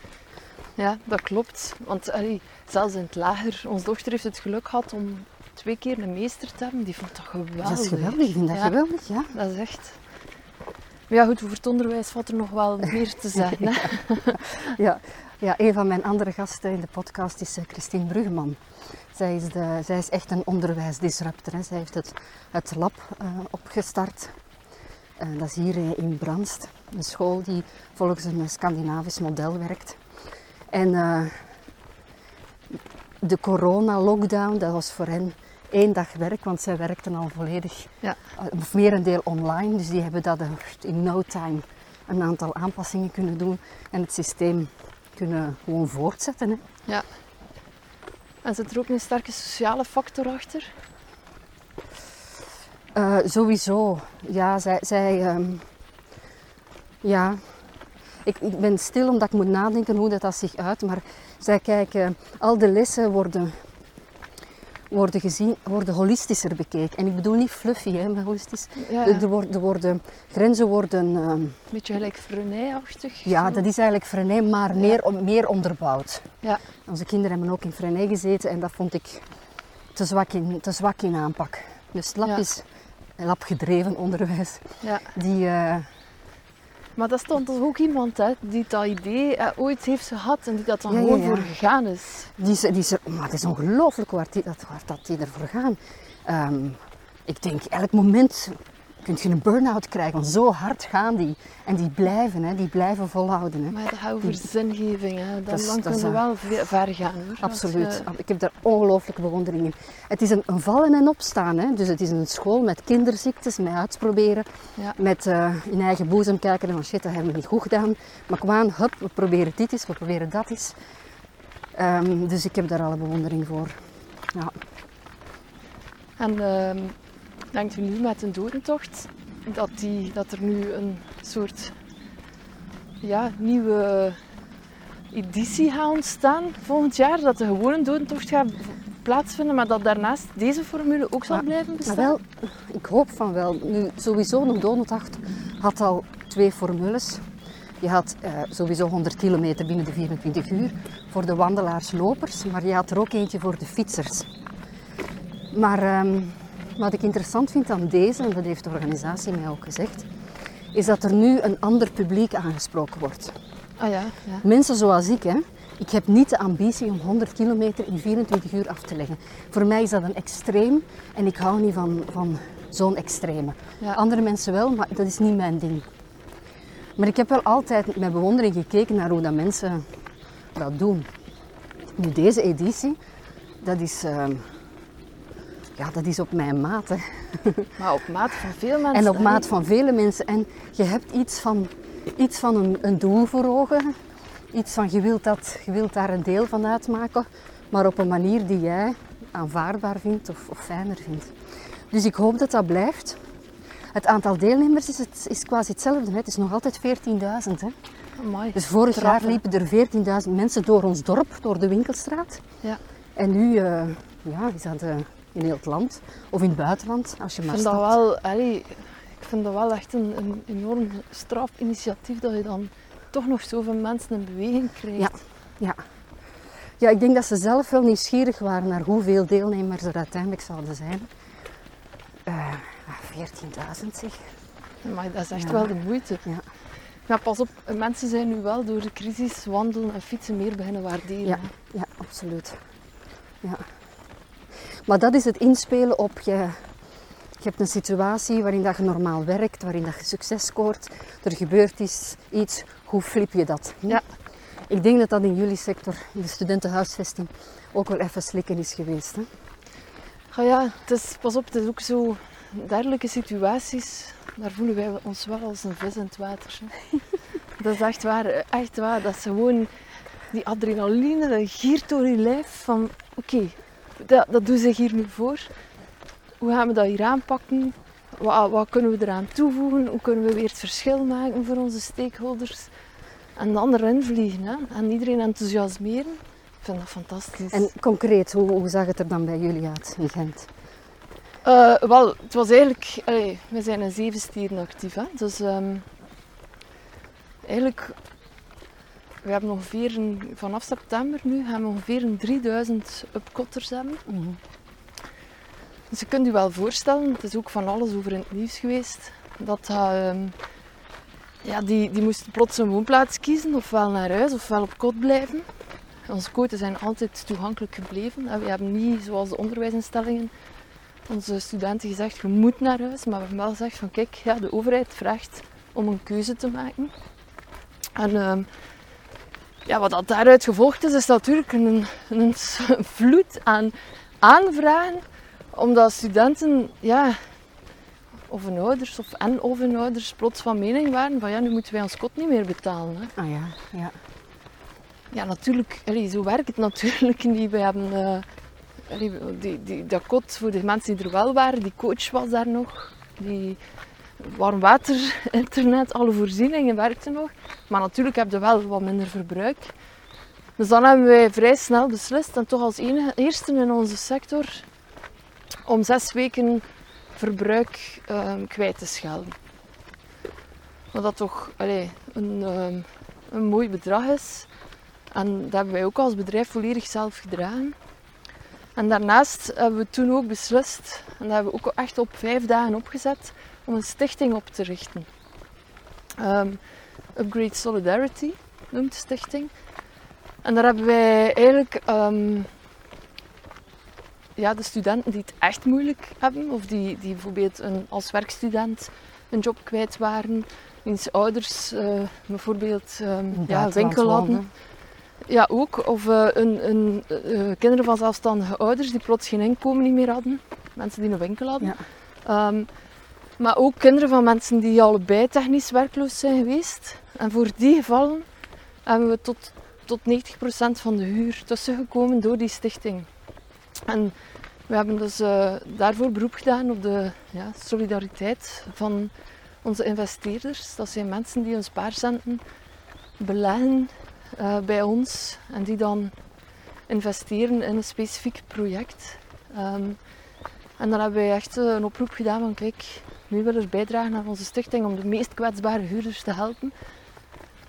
Ja, dat klopt. Want allee, zelfs in het lager, onze dochter heeft het geluk gehad om twee keer een meester te hebben. Die vond dat geweldig. Dat is geweldig, ik vind dat Ja. geweldig, ja. Dat is echt. Maar ja, goed, over het onderwijs valt er nog wel meer te zeggen. Hè? Ja, ja, een van mijn andere gasten in de podcast is eh, Christine Bruggeman. Zij is, de, zij is echt een onderwijsdisruptor. Hè. Zij heeft het, het lab eh, opgestart. Eh, dat is hier in Brandst, een school die volgens een Scandinavisch model werkt. En de corona-lockdown, dat was voor hen één dag werk, want zij werkten al volledig, Ja. eh, of merendeel online. Dus die hebben dat in no time een aantal aanpassingen kunnen doen en het systeem kunnen gewoon voortzetten. Hè. Ja. En zit er ook een sterke sociale factor achter? Eh, sowieso, ja, zij, zij ehm, ja, ik, ik ben stil omdat ik moet nadenken hoe dat, dat zich uit, maar zij kijken, al de lessen worden, worden gezien, worden holistischer bekeken. En ik bedoel niet fluffy, hè, maar holistisch. Ja, Er, worden, er worden, grenzen worden, ehm, een beetje gelijk Freinet-achtig. ja, dat is eigenlijk Freinet, maar meer, meer onderbouwd. Ja, Onze kinderen hebben ook in Freinet gezeten en dat vond ik te zwak in, te zwak in aanpak. Dus lab is labgedreven onderwijs. ja. Die, eh, Maar dat stond toch ook iemand hè, die dat idee eh, ooit heeft gehad en die dat dan Ja, gewoon ja. voor gegaan is. die, die, maar het is ongelooflijk waar die, dat, waar dat die ervoor gaan. Ehm, ik denk, elk moment kun je een burn-out krijgen, want zo hard gaan die. En die blijven, hè, die blijven volhouden. Hè. Maar dat gaat over zingeving. Hè. Dan, Dat dan dat kun is je een- wel ve- ver gaan. Hoor. Absoluut. je- Ik heb daar ongelooflijke bewondering in. Het is een, een vallen en opstaan. Hè. Dus het is een school met kinderziektes, met uitproberen. Ja. Met eh, in eigen boezem kijken van shit, dat hebben we niet goed gedaan. Maar kom aan, hup, we proberen dit eens, we proberen dat eens. Ehm, dus ik heb daar alle bewondering voor. Ja. En ehm denkt u nu met een dodentocht dat, die, dat er nu een soort ja, nieuwe editie gaat ontstaan volgend jaar? Dat de gewone dodentocht gaat plaatsvinden, maar dat daarnaast deze formule ook zal blijven Maar bestaan? wel, ik hoop van wel. Nu, sowieso, nog Donodacht had al twee formules. Je had eh, sowieso 100 kilometer binnen de 24 uur voor de wandelaars, lopers, maar je had er ook eentje voor de fietsers. Maar ehm, wat ik interessant vind aan deze, en dat heeft de organisatie mij ook gezegd, is dat er nu een ander publiek aangesproken wordt. Ah ja, ja. Mensen zoals ik, hè. Ik heb niet de ambitie om 100 kilometer in 24 uur af te leggen. Voor mij is dat een extreem en ik hou niet van, van zo'n extreme. Ja. Andere mensen wel, maar dat is niet mijn ding. Maar ik heb wel altijd met bewondering gekeken naar hoe dat mensen dat doen. Nu, deze editie, dat is, ehm, ja, dat is op mijn maat. Hè. Maar op maat van veel mensen. En op maat van vele mensen. En je hebt iets van, iets van een, een doel voor ogen. Iets van je wilt, dat, je wilt daar een deel van uitmaken. Maar op een manier die jij aanvaardbaar vindt of, of fijner vindt. Dus ik hoop dat dat blijft. Het aantal deelnemers is, het, is quasi hetzelfde. Hè. Het is nog altijd 14.000. hè. Amai. Dus vorig Trappen. jaar liepen er 14.000 mensen door ons dorp, door de winkelstraat. Ja. En nu eh, ja, is dat eh, in heel het land. Of in het buitenland, als je Ik maar vind dat wel, allee, ik vind dat wel echt een, een enorm straf initiatief dat je dan toch nog zoveel mensen in beweging krijgt. Ja. Ja. ja, ik denk dat ze zelf wel nieuwsgierig waren naar hoeveel deelnemers er uiteindelijk zouden zijn. Eh, ja, 14.000 zeg. Maar dat is echt Ja. wel de moeite. Ja. Ja, pas op, mensen zijn nu wel door de crisis wandelen en fietsen meer beginnen waarderen. Ja, ja absoluut. Ja. Maar dat is het inspelen op je. Je hebt een situatie waarin dat je normaal werkt, waarin dat je succes scoort. Er gebeurt iets, iets. Hoe flip je dat? hm? Ja. Ik denk dat dat in jullie sector, in de studentenhuisvesting, ook wel even slikken is geweest. Hè? Ah ja, het is, pas op, het is ook zo dergelijke situaties, daar voelen wij ons wel als een vis in het water. hè. Dat is echt waar, echt waar. Dat is gewoon die adrenaline, dat giert door je lijf van oké, dat, dat doet zich hier nu voor. Hoe gaan we dat hier aanpakken? Wat, wat kunnen we eraan toevoegen? Hoe kunnen we weer het verschil maken voor onze stakeholders? En dan erin vliegen hè? en iedereen enthousiasmeren. Ik vind dat fantastisch. En concreet, hoe, hoe zag het er dan bij jullie uit in Gent? Eh, wel, het was eigenlijk... allee, we zijn in zeven stieren actief. Hè? Dus ehm, eigenlijk... We hebben ongeveer een, vanaf september nu gaan we ongeveer een 3000 upcotters hebben. Dus je kunt je wel voorstellen, het is ook van alles over in het nieuws geweest, dat ehm, ja, die, die moesten plots een woonplaats kiezen, ofwel naar huis ofwel op kot blijven. Onze koten zijn altijd toegankelijk gebleven. En We hebben niet, zoals de onderwijsinstellingen, onze studenten gezegd, je moet naar huis. Maar we hebben wel gezegd van kijk, ja, de overheid vraagt om een keuze te maken. En ehm, ja, wat dat daaruit gevolgd is, is natuurlijk een, een vloed aan aanvragen. Omdat studenten, ja, of hun ouders of en of hun ouders plots van mening waren van ja, nu moeten wij ons kot niet meer betalen. Hè. Ah ja, ja. Ja, natuurlijk, allee, zo werkt het natuurlijk niet. We hebben eh, allee, die, die, dat kot voor de mensen die er wel waren, die coach was daar nog. Die warm water, internet, alle voorzieningen werkten nog. Maar natuurlijk heb je wel wat minder verbruik. Dus dan hebben wij vrij snel beslist, en toch als enige, eerste in onze sector, om zes weken verbruik ehm, kwijt te schelden. Wat dat toch een, ehm, een mooi bedrag is. En dat hebben wij ook als bedrijf volledig zelf gedragen. En daarnaast hebben we toen ook beslist, en dat hebben we ook echt op vijf dagen opgezet, om een stichting op te richten. Ehm, Upgrade Solidarity noemt de stichting. En daar hebben wij eigenlijk ehm, ja, de studenten die het echt moeilijk hebben, of die, die bijvoorbeeld een, als werkstudent een job kwijt waren, wiens ouders eh, bijvoorbeeld ehm, ja, winkel hadden. Ja, ook. Of eh, een, een, eh, kinderen van zelfstandige ouders die plots geen inkomen niet meer hadden. Mensen die een winkel hadden. Ja. Maar ook kinderen van mensen die allebei technisch werkloos zijn geweest. En voor die gevallen hebben we tot, tot 90% van de huur tussengekomen door die stichting. En we hebben dus eh, daarvoor beroep gedaan op de ja, solidariteit van onze investeerders. Dat zijn mensen die hun spaarcenten beleggen eh, bij ons en die dan investeren in een specifiek project. Ehm, en dan hebben wij echt eh, een oproep gedaan van kijk, nu willen we bijdragen aan onze stichting om de meest kwetsbare huurders te helpen.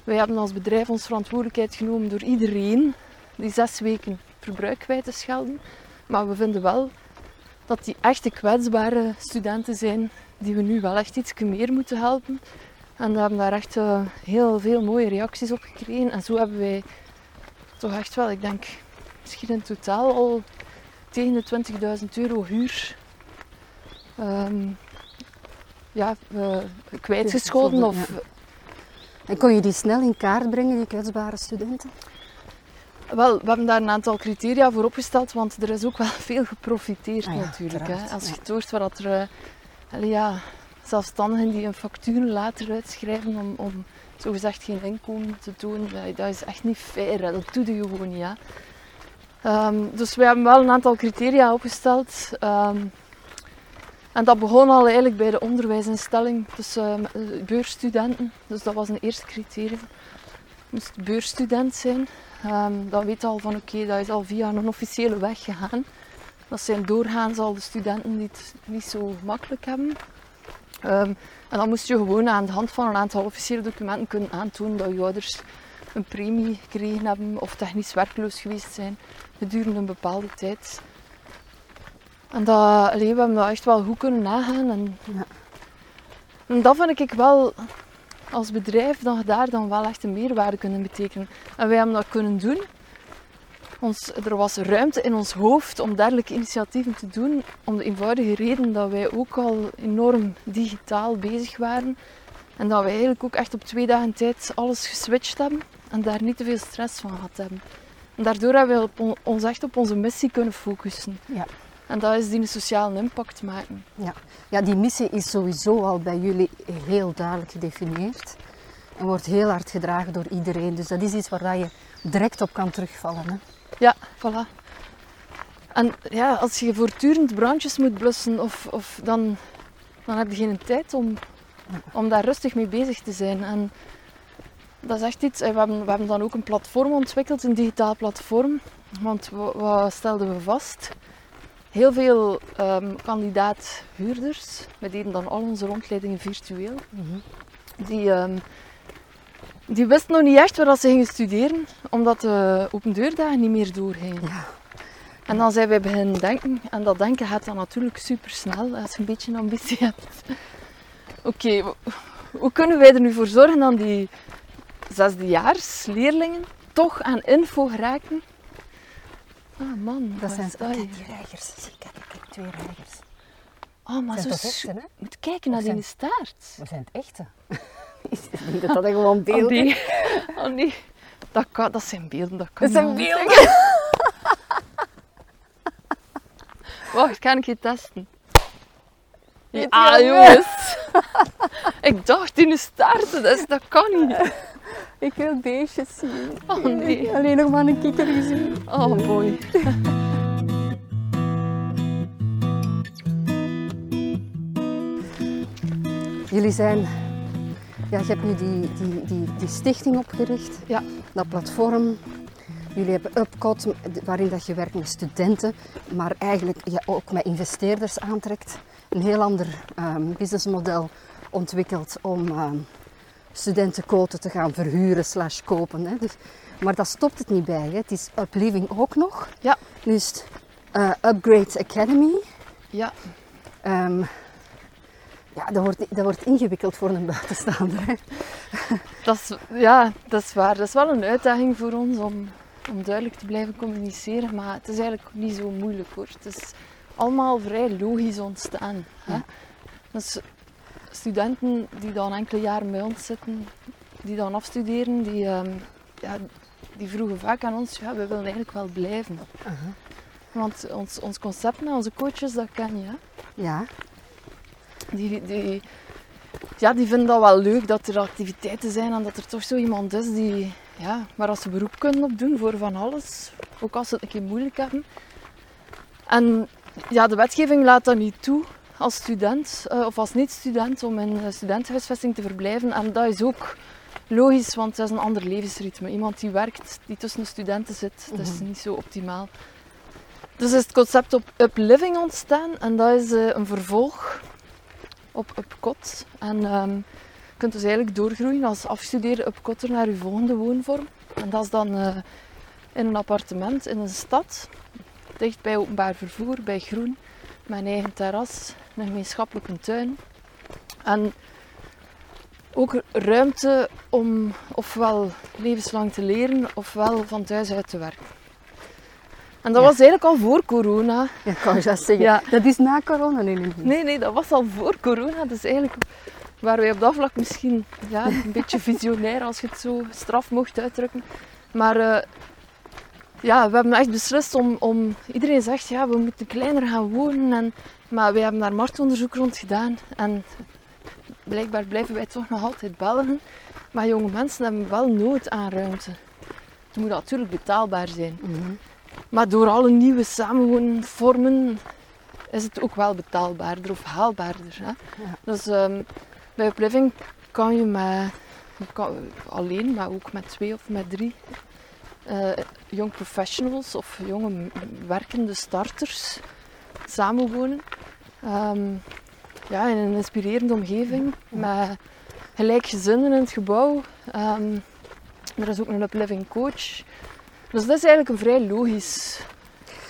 Wij hebben als bedrijf ons verantwoordelijkheid genomen door iedereen die zes weken verbruik kwijt te schelden. Maar we vinden wel dat die echte kwetsbare studenten zijn die we nu wel echt iets meer moeten helpen. En we hebben daar echt eh, heel veel mooie reacties op gekregen. En zo hebben wij toch echt wel, ik denk, misschien in totaal al tegen de 20.000 euro huur ehm, ja, eh, kwijtgescholden. Of, Ja. En kon je die snel in kaart brengen, die kwetsbare studenten? Wel, we hebben daar een aantal criteria voor opgesteld, want er is ook wel veel geprofiteerd Ah ja, natuurlijk. Hè. Als je het hoort dat er allee, ja, zelfstandigen die een factuur later uitschrijven om, om zogezegd geen inkomen te ja, dat is echt niet fair. Hè. Dat doe je gewoon niet. Hè. Ehm, dus we hebben wel een aantal criteria opgesteld. Ehm, en dat begon al eigenlijk bij de onderwijsinstelling, dus eh, met, beursstudenten. Dus dat was een eerste criterium. Moest beursstudent zijn. Ehm, dan weet al van oké, dat is al via een officiële weg gegaan. Dat zijn doorgaans al de studenten die niet zo makkelijk hebben. Ehm, en dan moest je gewoon aan de hand van een aantal officiële documenten kunnen aantonen dat je ouders een premie gekregen hebben of technisch werkloos geweest zijn gedurende een bepaalde tijd. En dat, allee, we hebben dat echt wel goed kunnen nagaan. En, Ja. en dat vind ik wel als bedrijf dat je daar dan wel echt een meerwaarde kunnen betekenen. En wij hebben dat kunnen doen. Ons, er was ruimte in ons hoofd om dergelijke initiatieven te doen, om de eenvoudige reden dat wij ook al enorm digitaal bezig waren. En dat wij eigenlijk ook echt op twee dagen tijd alles geswitcht hebben en daar niet te veel stress van gehad hebben. En daardoor hebben we op on- ons echt op onze missie kunnen focussen. Ja. En dat is die sociale impact maken. Ja. ja, die missie is sowieso al bij jullie heel duidelijk gedefinieerd. En wordt heel hard gedragen door iedereen. Dus dat is iets waar dat je direct op kan terugvallen. Hè? Ja, voilà. En ja, als je voortdurend brandjes moet blussen, of, of dan, dan heb je geen tijd om, om daar rustig mee bezig te zijn. En dat is echt iets. en We hebben, we hebben dan ook een platform ontwikkeld, een digitaal platform. Want wa- wat stelden we vast? Heel veel ehm kandidaat-huurders, we deden dan al onze rondleidingen virtueel, die, ehm, die wisten nog niet echt waar ze gingen studeren, omdat de opendeurdagen niet meer doorgingen. Ja. En dan zijn wij beginnen denken, en dat denken gaat dan natuurlijk super snel als je een beetje ambitie hebt. Oké, hoe kunnen wij er nu voor zorgen dat die zesdejaars leerlingen toch aan info geraken? Ah man, Dat zijn is dat kijk, hier? die reigers. Zie, kijk, kijk, twee reigers. Oh, maar zo zijn s- echte, hè? moet kijken naar Of die staart. Dat zijn het echte. Denk dat dat gewoon Oh beelden nee, oh nee. Dat, kan, dat zijn beelden, dat kan Dat zijn niet. beelden. Wacht, kan ik je testen? Ja, jongens. ik dacht in de staart, dat, is, dat kan niet. Ik wil beestjes zien. Oh nee. Alleen nog maar een kikker gezien. Oh boy. Jullie zijn... Ja, je hebt nu die, die, die, die stichting opgericht. Ja. Dat platform. Jullie hebben Upcot, waarin dat je werkt met studenten, maar eigenlijk je ook met investeerders aantrekt. Een heel ander ehm, businessmodel ontwikkeld om ehm, studentenquoten te gaan verhuren slash kopen. Hè. Dus, maar dat stopt het niet bij. Hè. Het is Upliving ook nog. Ja. Dus eh, Upgrade Academy. Ja, Ehm, ja, dat wordt, dat wordt ingewikkeld voor een buitenstaander. Hè. dat is, ja, dat is waar. Dat is wel een uitdaging voor ons om, om duidelijk te blijven communiceren. Maar het is eigenlijk niet zo moeilijk hoor. Het is allemaal vrij logisch ontstaan. Hè? Ja. Dus studenten die dan enkele jaren bij ons zitten, die dan afstuderen, die, ehm, ja, die vroegen vaak aan ons, ja, we willen eigenlijk wel blijven. Want ons, ons concept met onze coaches, dat ken je. Hè? Ja, Die, die, ja, die vinden dat wel leuk dat er activiteiten zijn en dat er toch zo iemand is die, ja, waar als ze beroep kunnen op doen voor van alles. Ook als ze het een keer moeilijk hebben. En ja, de wetgeving laat dat niet toe als student eh, of als niet-student om in een studentenhuisvesting te verblijven. En dat is ook logisch, want het is een ander levensritme. Iemand die werkt, die tussen de studenten zit, dat is niet zo optimaal. Dus is het concept op Upliving ontstaan en dat is eh, een vervolg op Upcot. En ehm, je kunt dus eigenlijk doorgroeien als afgestudeerde Upcotter naar je volgende woonvorm. En dat is dan eh, in een appartement in een stad, dicht bij openbaar vervoer, bij groen, een eigen terras, een gemeenschappelijke tuin. En ook ruimte om ofwel levenslang te leren, ofwel van thuis uit te werken. En dat Ja. was eigenlijk al voor corona. ja kan je dat zeggen. Ja. Dat is na corona nu niet. Nee, nee, dat was al voor corona. Dus eigenlijk waren wij op dat vlak misschien ja, een beetje visionair, als je het zo straf mocht uitdrukken. Maar eh, ja, we hebben echt beslist om, om... Iedereen zegt, ja, we moeten kleiner gaan wonen. En, maar wij hebben daar marktonderzoek rond gedaan. En blijkbaar blijven wij toch nog altijd Belgen. Maar jonge mensen hebben wel nood aan ruimte. Het moet natuurlijk betaalbaar zijn. Mhm. Maar door alle nieuwe samenwoonvormen is het ook wel betaalbaarder of haalbaarder. Hè? Ja. Dus ehm, bij Upliving kan je met, kan, alleen, maar ook met twee of met drie eh young professionals of jonge werkende starters samenwonen. Ehm, ja, in een inspirerende omgeving met gelijkgezinden in het gebouw. Ehm, er is ook een Upliving coach. Dus dat is eigenlijk een vrij logisch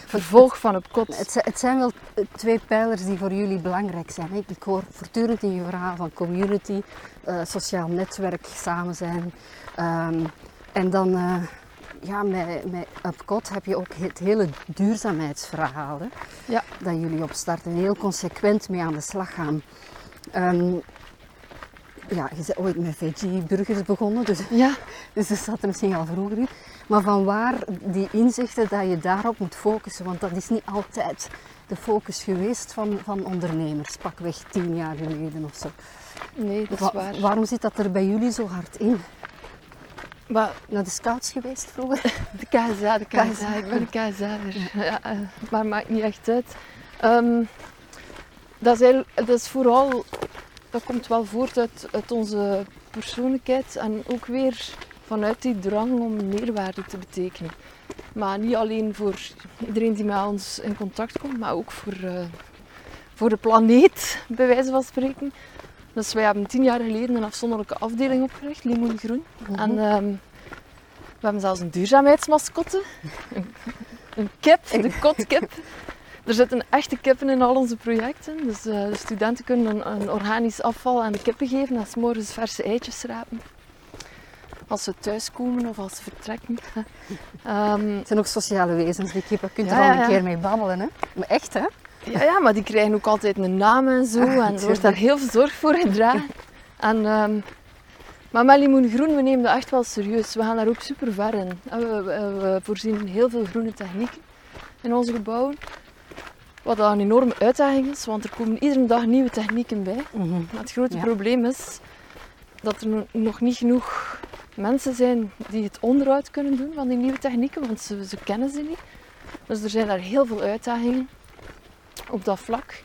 vervolg van op kot. Het, het zijn wel eh, twee pijlers die voor jullie belangrijk zijn. Hè? Ik hoor voortdurend in je verhaal van community, eh, sociaal netwerk, samen zijn. Ehm, en dan eh, ja, met, met Upcot heb je ook het hele duurzaamheidsverhaal. Hè? Ja. Dat jullie opstarten en heel consequent mee aan de slag gaan. Ehm, ja, je bent ooit met veggie-burgers begonnen, dus Ja, dus dat zat er misschien al vroeger in. Maar van waar die inzichten dat je daarop moet focussen? Want dat is niet altijd de focus geweest van, van ondernemers, pakweg tien jaar geleden of zo. nee, dat is Wa- waar. waarom zit dat er bij jullie zo hard in? Maar Naar de scouts geweest vroeger? de KSA, de KSA, KSA. ik ben een KSA'er. Ja, eh, maar maakt niet echt uit. Ehm, dat, is eigenlijk- dat is vooral, dat komt wel voort uit, uit onze persoonlijkheid en ook weer vanuit die drang om meerwaarde te betekenen. Maar niet alleen voor iedereen die met ons in contact komt, maar ook voor, eh, voor de planeet, bij wijze van spreken. Dus wij hebben tien jaar geleden een afzonderlijke afdeling opgericht, Limoen Groen. En ehm, we hebben zelfs een duurzaamheidsmascotte. Een, een kip, de kotkip. Er zitten echte kippen in al onze projecten. Dus eh, de studenten kunnen een, een organisch afval aan de kippen geven en 's morgens verse eitjes rapen. Als ze thuiskomen of als ze vertrekken. Ehm, Het zijn ook sociale wezens, die kippen. Je kunt Ja, er al een ja. keer mee babbelen. Hè? Maar echt, hè? Ja, ja, maar die krijgen ook altijd een naam en zo. Ah, en er wordt daar heel veel zorg voor gedragen. En, ehm, maar met Limoen Groen, we nemen dat echt wel serieus. We gaan daar ook super ver in. We, we, we voorzien heel veel groene technieken in onze gebouwen. Wat een enorme uitdaging is, want er komen iedere dag nieuwe technieken bij. Maar het grote Ja. probleem is dat er no- nog niet genoeg mensen zijn die het onderhoud kunnen doen van die nieuwe technieken, want ze, ze kennen ze niet. Dus er zijn daar heel veel uitdagingen op dat vlak.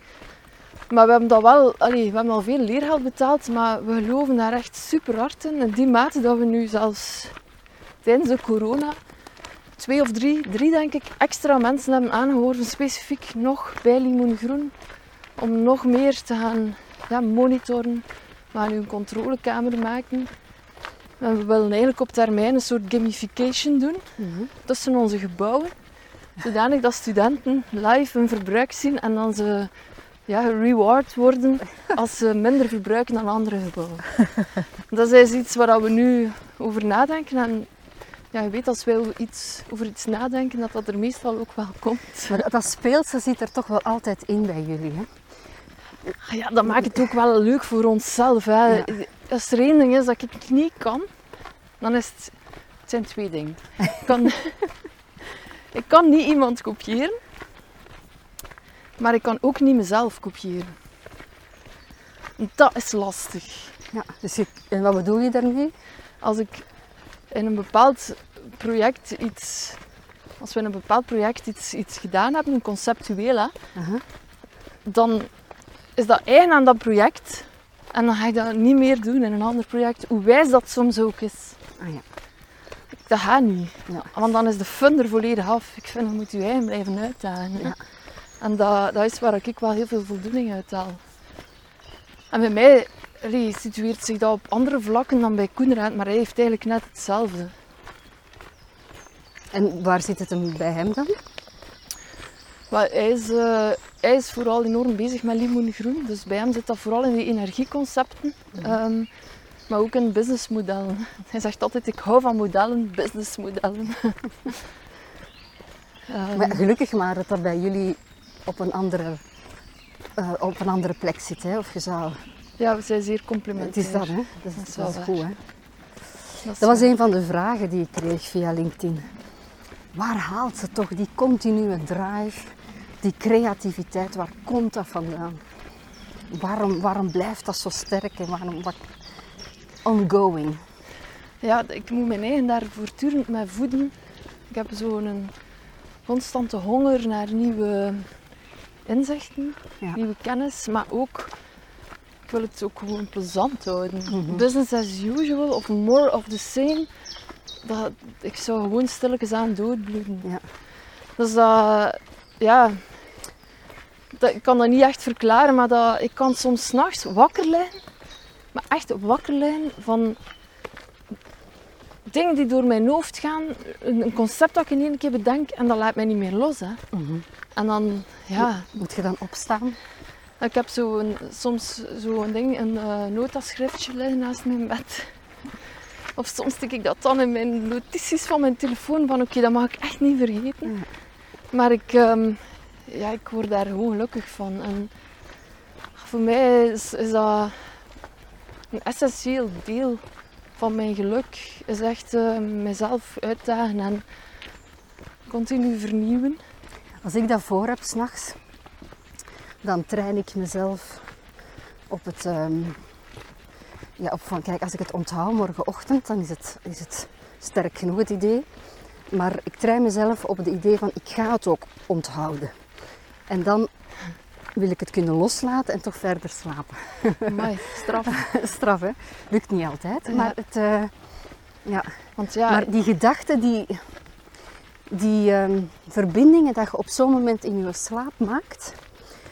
Maar we hebben dat wel, allee, we hebben al veel leergeld betaald, maar we geloven daar echt super hard in. In die mate dat we nu zelfs tijdens de corona twee of drie, drie denk ik, extra mensen hebben aangeworven, specifiek nog bij Limoen Groen, om nog meer te gaan ja, monitoren. We gaan nu een controlekamer maken. En we willen eigenlijk op termijn een soort gamification doen Mhm. tussen onze gebouwen. Zodanig dat studenten live hun verbruik zien en dan ze ja, reward worden als ze minder verbruiken dan andere gebouwen. Dat is iets waar we nu over nadenken. En ja, je weet, als wij over iets, over iets nadenken, dat dat er meestal ook wel komt. Maar dat- speelse zit er toch wel altijd in bij jullie, hè? Ah Ja, dat maakt het ook wel leuk voor onszelf. Hè. Ja. Als er één ding is dat ik niet kan, dan is het... Het zijn twee dingen. Ik kan, ik kan niet iemand kopiëren, maar ik kan ook niet mezelf kopiëren. En Dat is lastig. Ja. Dus je, en wat bedoel je daarmee? Als ik in een bepaald project iets... Als we in een bepaald project iets, iets gedaan hebben, een conceptueel, hè, dan is dat eigen aan dat project. En dan ga je dat niet meer doen in een ander project. Hoe wijs dat soms ook is. Ah, ja. Dat gaat niet. Ja. Want dan is de fun er volledig af. Ik vind, dan moet je eigen blijven uitdagen. Ja. En dat, dat is waar ik wel heel veel voldoening uit haal. En bij mij situeert zich dat op andere vlakken dan bij Koenraad, maar hij heeft eigenlijk net hetzelfde. En waar zit het hem bij hem dan? Maar hij, is, eh, hij is vooral enorm bezig met limoen groen. Dus bij hem zit dat vooral in die energieconcepten. ehm, maar ook in businessmodellen. Hij zegt altijd, ik hou van modellen, businessmodellen. Ehm, Maar gelukkig maar dat dat bij jullie op een andere, eh, op een andere plek zit. Hè? Of je zou... ja, we zijn zeer Het complementair. is dat, hè? Dat is, dat wel goed, hè? Dat, is Dat was waar. een van de vragen die ik kreeg via LinkedIn. Waar haalt ze toch die continue drive, die creativiteit, waar komt dat vandaan? Waarom, waarom blijft dat zo sterk en waarom wat ongoing? Ja, ik moet mijn eigen daar voortdurend mee voeden. Ik heb zo'n constante honger naar nieuwe inzichten, Ja. nieuwe kennis, maar ook, ik wil het ook gewoon plezant houden. Mhm. Business as usual of more of the same, dat, ik zou gewoon stilletjes aan doodbloeden. Ja. Dus dat, ja, dat, ik kan dat niet echt verklaren, maar dat, ik kan soms s'nachts wakker liggen, maar echt wakker liggen van dingen die door mijn hoofd gaan, een, concept dat ik in één keer bedenk en dat laat mij niet meer los. Hè. Mhm. En dan, ja, Moet je dan opstaan? ik heb zo een, soms zo'n ding, een eh notaschriftje liggen naast mijn bed. Of soms stik ik dat dan in mijn notities van mijn telefoon van oké, dat mag ik echt niet vergeten. Maar ik, ehm, ja, ik word daar gewoon gelukkig van. En voor mij is, is dat een essentieel deel van mijn geluk. Is echt eh, mezelf uitdagen en continu vernieuwen. Als ik dat voor heb s'nachts, dan train ik mezelf op het. ehm, ja, op van kijk, als ik het onthoud morgenochtend, dan is het, is het sterk genoeg het idee. Maar ik train mezelf op het idee van ik ga het ook onthouden. En dan wil ik het kunnen loslaten en toch verder slapen. Amai, straf. Straf hè? Lukt niet altijd. Ja. Maar, het, eh, ja. Want ja, maar die gedachten, die, die ehm, verbindingen dat je op zo'n moment in je slaap maakt,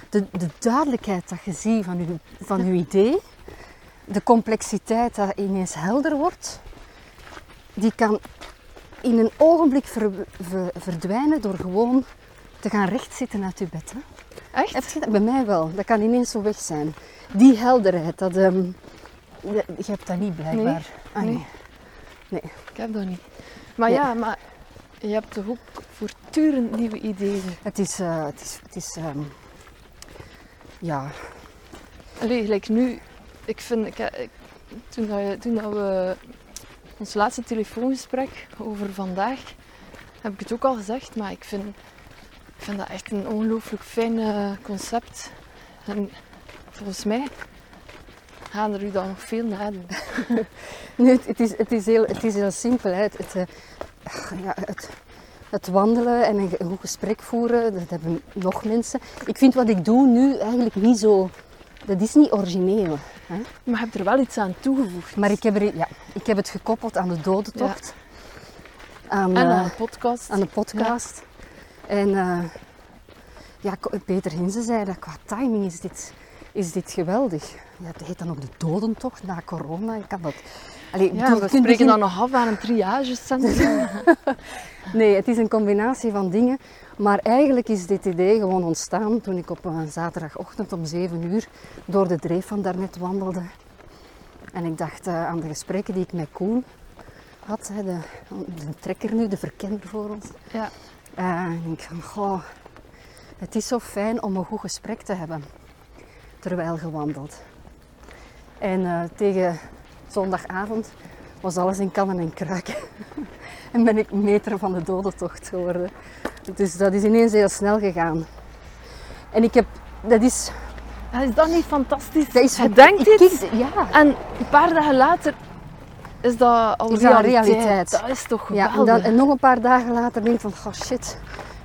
de, de duidelijkheid dat je ziet van je, van je idee, de complexiteit dat ineens helder wordt, die kan in een ogenblik ver- ver- verdwijnen door gewoon te gaan rechtzitten uit je bed. Hè? Echt? Heb je dat? Bij mij wel. Dat kan ineens zo weg zijn. Die helderheid, dat, ehm, je, hebt dat niet blijkbaar. Ah, nee. nee. Ik heb dat niet. Maar Nee. ja, maar je hebt toch ook voortdurend nieuwe ideeën. Het is, eh, het is, het is ehm, ja, Allee, gelijk nu, ik vind, ik, ik- toen, dat je- toen dat we ons laatste telefoongesprek over vandaag, heb ik het ook al gezegd, maar ik vind, ik vind dat echt een ongelooflijk fijn eh, concept. En volgens mij gaan er u dan nog veel nadoen. nee, het, is, het, is heel, het is heel simpel. Hè. Het, het, eh, ja, het, het wandelen en een, goed gesprek voeren, dat hebben nog mensen. Ik vind wat ik doe nu eigenlijk niet zo, dat is niet origineel. Hè. Maar je hebt er wel iets aan toegevoegd. Maar ik heb, er, ja, ik heb het gekoppeld aan de dodentocht. Aan, en eh, aan een podcast. aan de podcast. En eh, ja, Peter Hinze zei dat qua timing is dit, is dit geweldig. Ja, het heet dan ook de dodentocht na corona. Je kan dat... Allee, ja, we spreken dan nog af aan een triagecentrum. Nee, het is een combinatie van dingen. Maar eigenlijk is dit idee gewoon ontstaan toen ik op een zaterdagochtend om 7 uur door de dreef van daarnet wandelde. En ik dacht eh, aan de gesprekken die ik met Koen had, hè, de, de trekker nu, de verkenner voor ons. ja. Eh, en ik denk van, goh, het is zo fijn om een goed gesprek te hebben terwijl gewandeld. En eh, tegen zondagavond was alles in kannen en kruiken. en ben ik meter van de dodentocht geworden. Dus dat is ineens heel snel gegaan. En ik heb, dat is... Ja, Is dat niet fantastisch? Dat is je denkt ik iets kies- ja. en een paar dagen later is dat al Is dat realiteit. realiteit. Dat is toch Ja, geweldig. en, dan, en nog een paar dagen later denk ik van, oh shit.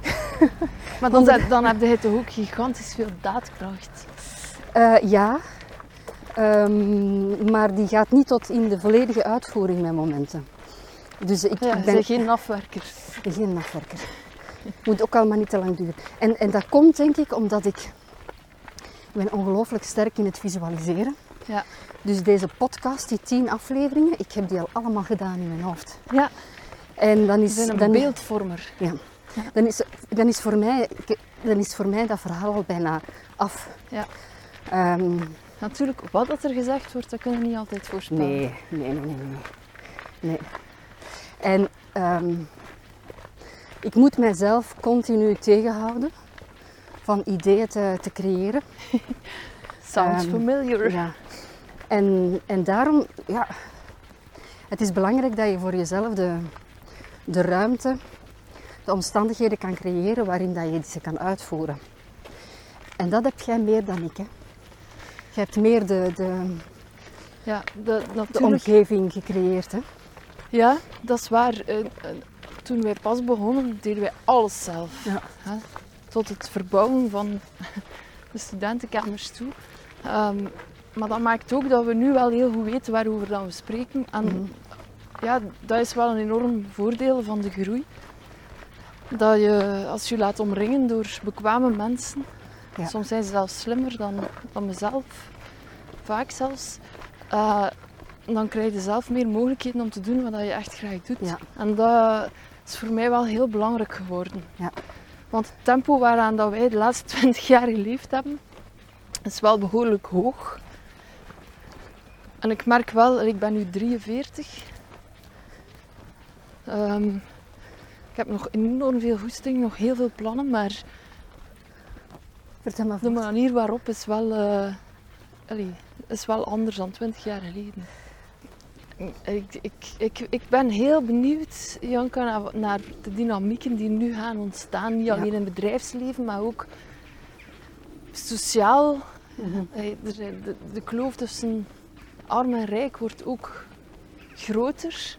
Maar dan, heb- dan heb je toch ook gigantisch veel daadkracht. Eh, ja, Ehm, maar die gaat niet tot in de volledige uitvoering met momenten. Dus ik, Ja, ben geen afwerker. geen nachtwerker. Moet ook allemaal niet te lang duren. En, en dat komt denk ik omdat ik, ik ben ongelooflijk sterk in het visualiseren. Ja. Dus deze podcast, die tien afleveringen, ik heb die al allemaal gedaan in mijn hoofd. Ja, En dan is, een dan, beeldvormer. ja, dan, is, dan, is voor mij, dan is voor mij dat verhaal al bijna af. Ja. Ehm, Natuurlijk, wat dat er gezegd wordt, dat kunnen we niet altijd voorspellen. Nee, nee, nee, nee, nee. nee. En ehm, ik moet mijzelf continu tegenhouden van ideeën te, te creëren. Sounds Ehm, familiar. Ja. En, en daarom, ja, het is belangrijk dat je voor jezelf de, de ruimte, de omstandigheden kan creëren waarin dat je ze kan uitvoeren. En dat heb jij meer dan ik. Hè. Je hebt meer de, de, Ja, de, de omgeving gecreëerd. Hè. Ja, dat is waar. Eh, eh, Toen wij pas begonnen, deden wij alles zelf. Ja. Hè? Tot het verbouwen van de studentenkamers toe. Ehm, maar dat maakt ook dat we nu wel heel goed weten waarover dat we spreken. En Mhm. ja, dat is wel een enorm voordeel van de groei. Dat je, als je je laat omringen door bekwame mensen, Ja. soms zijn ze zelfs slimmer dan, dan mezelf, vaak zelfs, eh, dan krijg je zelf meer mogelijkheden om te doen wat je echt graag doet. Ja. En dat is voor mij wel heel belangrijk geworden. Ja. Want het tempo waaraan dat wij de laatste 20 jaar geleefd hebben, is wel behoorlijk hoog. En ik merk wel, ik ben nu 43. Ehm, ik heb nog enorm veel goesting, nog heel veel plannen, maar Vertel maar de manier waarop is wel, eh, allee, is wel anders dan 20 jaar geleden. Ik, ik, ik, ik ben heel benieuwd, Janka, naar, naar de dynamieken die nu gaan ontstaan. Niet Ja. alleen in het bedrijfsleven, maar ook sociaal. Zijn- De, de kloof tussen arm en rijk wordt ook groter.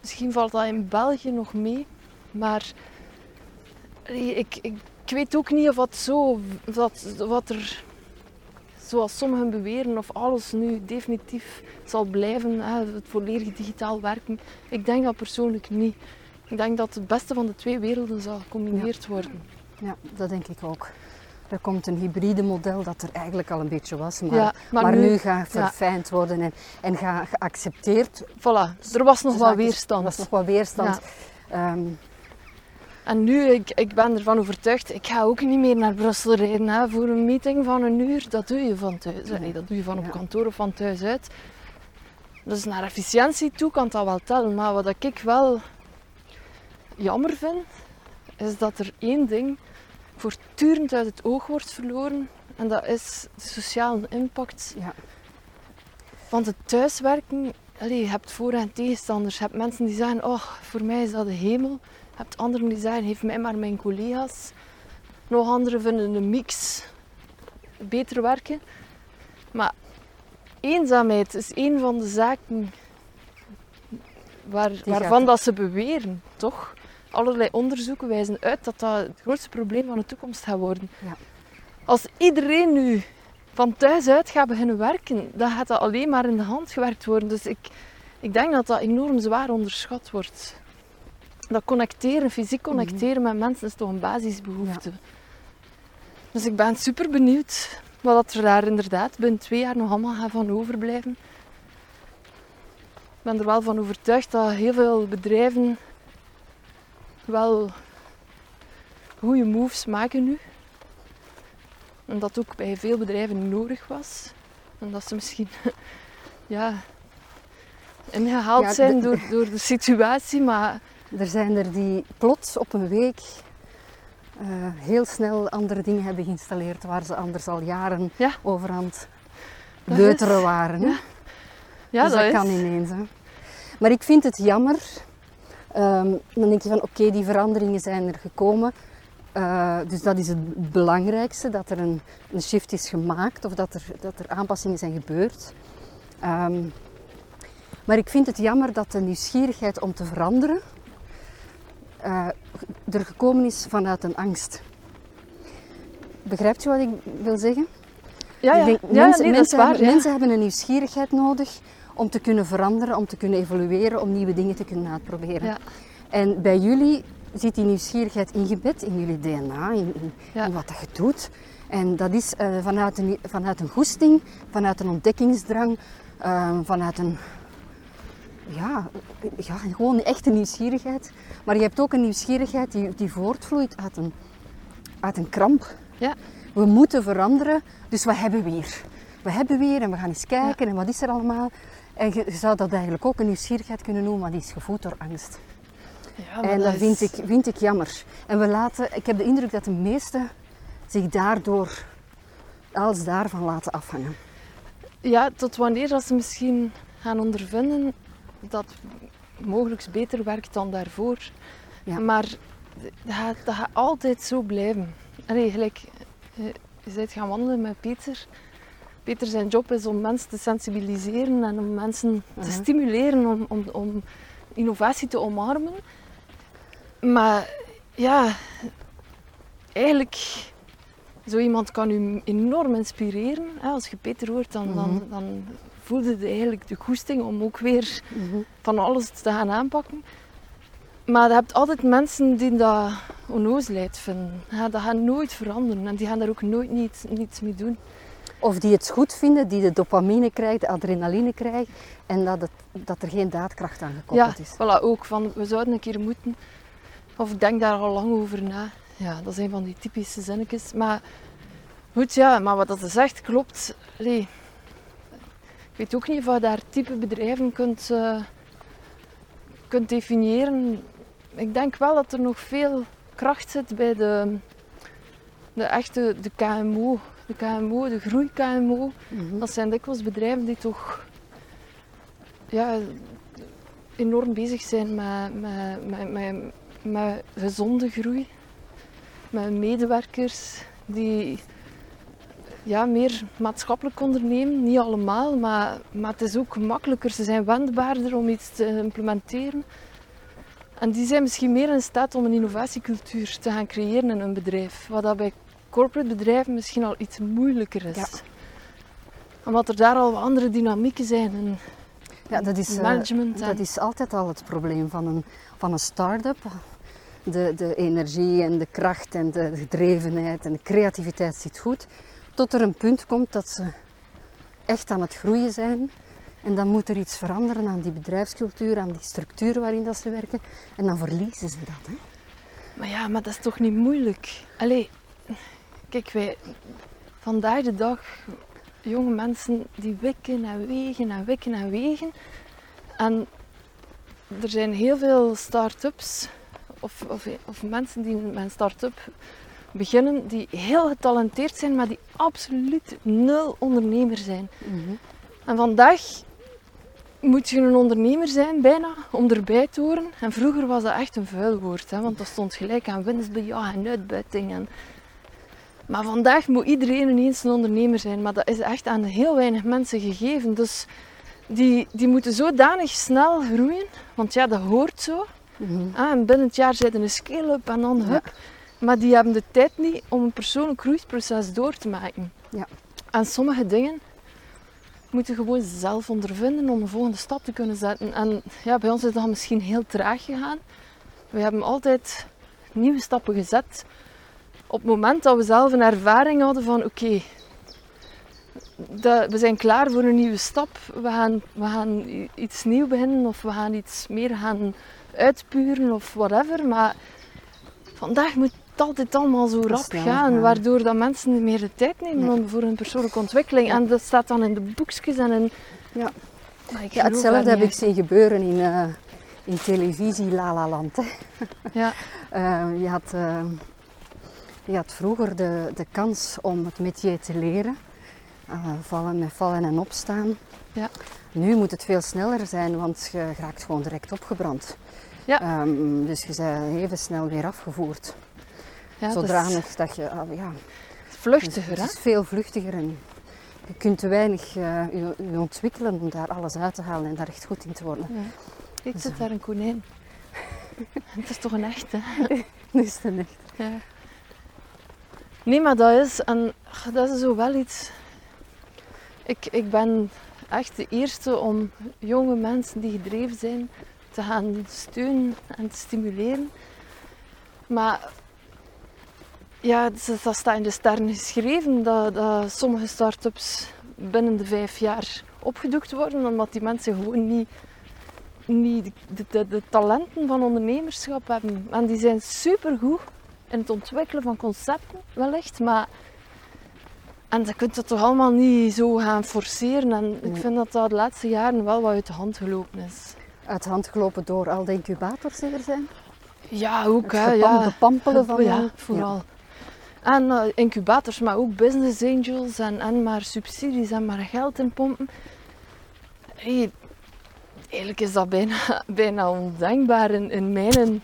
Misschien valt dat in België nog mee, maar ik, ik, ik weet ook niet of dat zo, dat, wat er, zoals sommigen beweren, of alles nu definitief zal blijven, hè, het volledig digitaal werken. Ik denk dat persoonlijk niet. Ik denk dat het beste van de twee werelden zal gecombineerd worden. Ja, dat denk ik ook. Er komt een hybride model dat er eigenlijk al een beetje was, maar, ja, maar, nu, gaat verfijnd worden en, en gaat geaccepteerd. Voilà, er was nog Dus wel weerstand. Er was nog wat weerstand. Ehm, En nu, ik, ik ben ervan overtuigd, ik ga ook niet meer naar Brussel rijden hè, voor een meeting van een uur. Dat doe je van thuis. Nee, dat doe je van op kantoor of van thuis uit. Dus naar efficiëntie toe kan dat wel tellen. Maar wat ik wel jammer vind, is dat er één ding voortdurend uit het oog wordt verloren. En dat is de sociale impact. Ja. Want het thuiswerken, je hebt voor- en tegenstanders. Je hebt mensen die zeggen, oh, voor mij is dat de hemel. Je hebt anderen die zeggen, geef mij maar mijn collega's. Nog anderen vinden een mix beter werken. Maar eenzaamheid is een van de zaken waar, waarvan dat ze beweren, toch? Allerlei onderzoeken wijzen uit dat dat het grootste probleem van de toekomst gaat worden. Ja. Als iedereen nu van thuis uit gaat beginnen werken, dan gaat dat alleen maar in de hand gewerkt worden. Dus ik, ik denk dat dat enorm zwaar onderschat wordt. Dat connecteren, fysiek connecteren met mensen is toch een basisbehoefte. Dus ik ben super benieuwd wat er daar inderdaad binnen twee jaar nog allemaal gaat van overblijven. Ik ben er wel van overtuigd dat heel veel bedrijven wel goede moves maken nu. En dat ook bij veel bedrijven nodig was. En dat ze misschien ja, ingehaald Ja, zijn door, door de situatie. Maar er zijn er die plots op een week eh, heel snel andere dingen hebben geïnstalleerd waar ze anders al jaren Ja. over aan het Dat beuteren is- waren. ja. ja, dus dat, dat, kan ineens. Hè. Maar ik vind het jammer. Ehm, dan denk je van oké, die veranderingen zijn er gekomen. Eh, dus dat is het belangrijkste, dat er een, een shift is gemaakt of dat er, dat er aanpassingen zijn gebeurd. Ehm, maar ik vind het jammer dat de nieuwsgierigheid om te veranderen eh, er gekomen is vanuit een angst. Begrijpt je wat ik wil zeggen? Ja, Ik ja. denk, ja mensen, nee, hebben, mensen hebben een nieuwsgierigheid nodig om te kunnen veranderen, om te kunnen evolueren, om nieuwe dingen te kunnen uitproberen. Ja. En bij jullie zit die nieuwsgierigheid ingebed in jullie DNA, in, in, Ja. in wat dat je doet. En dat is eh, vanuit, een, vanuit een goesting, vanuit een ontdekkingsdrang, eh, vanuit een, ja, ja, gewoon een echte nieuwsgierigheid. Maar je hebt ook een nieuwsgierigheid die, die voortvloeit uit een, uit een kramp. Ja. We moeten veranderen, dus wat hebben we hier? We hebben weer en we gaan eens kijken en wat is er allemaal. En je, zou dat eigenlijk ook een nieuwsgierigheid kunnen noemen, maar die is gevoed door angst. Ja, en dat is- vind ik, vind ik jammer. En we laten, ik heb de indruk dat de meesten zich daardoor, alles daarvan laten afhangen. Ja, tot wanneer dat ze misschien gaan ondervinden dat mogelijk beter werkt dan daarvoor. Ja. Maar dat gaat, dat gaat altijd zo blijven. Allee, gelijk, eh, je bent gaan wandelen met Peter. Peter zijn job is om mensen te sensibiliseren en om mensen te Mhm. stimuleren om, om, om innovatie te omarmen. Maar ja, eigenlijk, zo iemand kan u enorm inspireren. Hè. Als je Peter hoort, dan, dan, Mhm. dan voelde je eigenlijk de goesting om ook weer van alles te gaan aanpakken. Maar je hebt altijd mensen die dat onnozelheid vinden. Ja, dat gaat nooit veranderen en die gaan daar ook nooit niets, niets mee doen. Of die het goed vinden, die de dopamine krijgen, de adrenaline krijgen en dat, het, dat er geen daadkracht aan Ja, gekoppeld is. voilà, ook van we zouden een keer moeten. Of ik denk daar al lang over na. Ja, dat zijn van die typische zinnetjes. Maar goed, ja, maar wat dat ze zegt klopt. Allee, ik weet ook niet of je daar type bedrijven kunt, eh, kunt definiëren. Ik denk wel dat er nog veel kracht zit bij de, de echte de KMO. De KMO, de groei-KMO. Mhm. Dat zijn dikwijls bedrijven die toch ja, enorm bezig zijn met, met, met, met, met gezonde groei. Met medewerkers die ja, meer maatschappelijk ondernemen. Niet allemaal, maar, maar het is ook makkelijker. Ze zijn wendbaarder om iets te implementeren. En die zijn misschien meer in staat om een innovatiecultuur te gaan creëren in een bedrijf. Wat dat bij corporate bedrijven misschien al iets moeilijker is. Ja. Omdat er daar al andere dynamieken zijn. En Ja, dat is, eh, management. en- dat is altijd al het probleem van een, van een start-up. De, de energie en de kracht en de gedrevenheid en de creativiteit zit goed. Tot er een punt komt dat ze echt aan het groeien zijn. En dan moet er iets veranderen aan die bedrijfscultuur, aan die structuur waarin dat ze werken. En dan verliezen ze dat. Hè? Maar ja, maar dat is toch niet moeilijk? Allee, kijk, wij vandaag de dag, jonge mensen die wikken en wegen en wikken en wegen. En er zijn heel veel start-ups of, of, of mensen die met een start-up beginnen, die heel getalenteerd zijn, maar die absoluut nul ondernemer zijn. En vandaag moet je een ondernemer zijn, bijna, om erbij te horen. En vroeger was dat echt een vuil woord, hè, want dat stond gelijk aan winstbejag en uitbuiting. En... Maar vandaag moet iedereen ineens een ondernemer zijn, maar dat is echt aan heel weinig mensen gegeven. Dus die, die moeten zodanig snel groeien, want ja, dat hoort zo. Mhm. Ah, en binnen het jaar zit er een scale-up en dan Ja. hup. Maar die hebben de tijd niet om een persoonlijk groeiproces door te maken. Ja. En sommige dingen moeten gewoon zelf ondervinden om een volgende stap te kunnen zetten. En ja, bij ons is dat misschien heel traag gegaan. We hebben altijd nieuwe stappen gezet op het moment dat we zelf een ervaring hadden van oké, we zijn klaar voor een nieuwe stap. We gaan, we gaan iets nieuw beginnen of we gaan iets meer gaan uitpuren of whatever. Maar vandaag moet het altijd allemaal zo rap gaan, waardoor dat mensen meer de tijd nemen Nee. om voor hun persoonlijke ontwikkeling. Ja. En dat staat dan in de boekjes en in... Ja. Ja, hetzelfde heb ik zien gebeuren in, eh, in televisie La La Land. Hè. Ja, Eh, je, had, eh, je had vroeger de, de kans om het métier te leren. Eh, vallen met vallen en opstaan. Ja. Nu moet het veel sneller zijn, want je raakt gewoon direct opgebrand. Ja. Ehm, dus je bent even snel weer afgevoerd. ja dat Zodanig is dat je, ah, ja, vluchtiger, het hè? is veel vluchtiger en je kunt te weinig eh, je, je ontwikkelen om daar alles uit te halen en daar echt goed in te worden. Ja. Kijk, zit daar een konijn. Het is toch een echte? Dat is het echt. Ja. Nee, maar dat is, en dat is zo wel iets. Ik, ik ben echt de eerste om jonge mensen die gedreven zijn te gaan steunen en te stimuleren. Maar ja, dat staat in de sterren geschreven dat, dat sommige start-ups binnen de vijf jaar opgedoekt worden, omdat die mensen gewoon niet, niet de, de, de talenten van ondernemerschap hebben. En die zijn supergoed in het ontwikkelen van concepten, wellicht, maar en je kunt dat toch allemaal niet zo gaan forceren. En ik Nee. vind dat dat de laatste jaren wel wat uit de hand gelopen is. Uit de hand gelopen door al de incubators die er zijn. Ja, ook Het hè. Ja. gepampelen van ja, al- vooral. En eh, incubators, maar ook business angels en, en maar subsidies en maar geld inpompen. Hey, eigenlijk is dat bijna, bijna ondenkbaar in, in mijn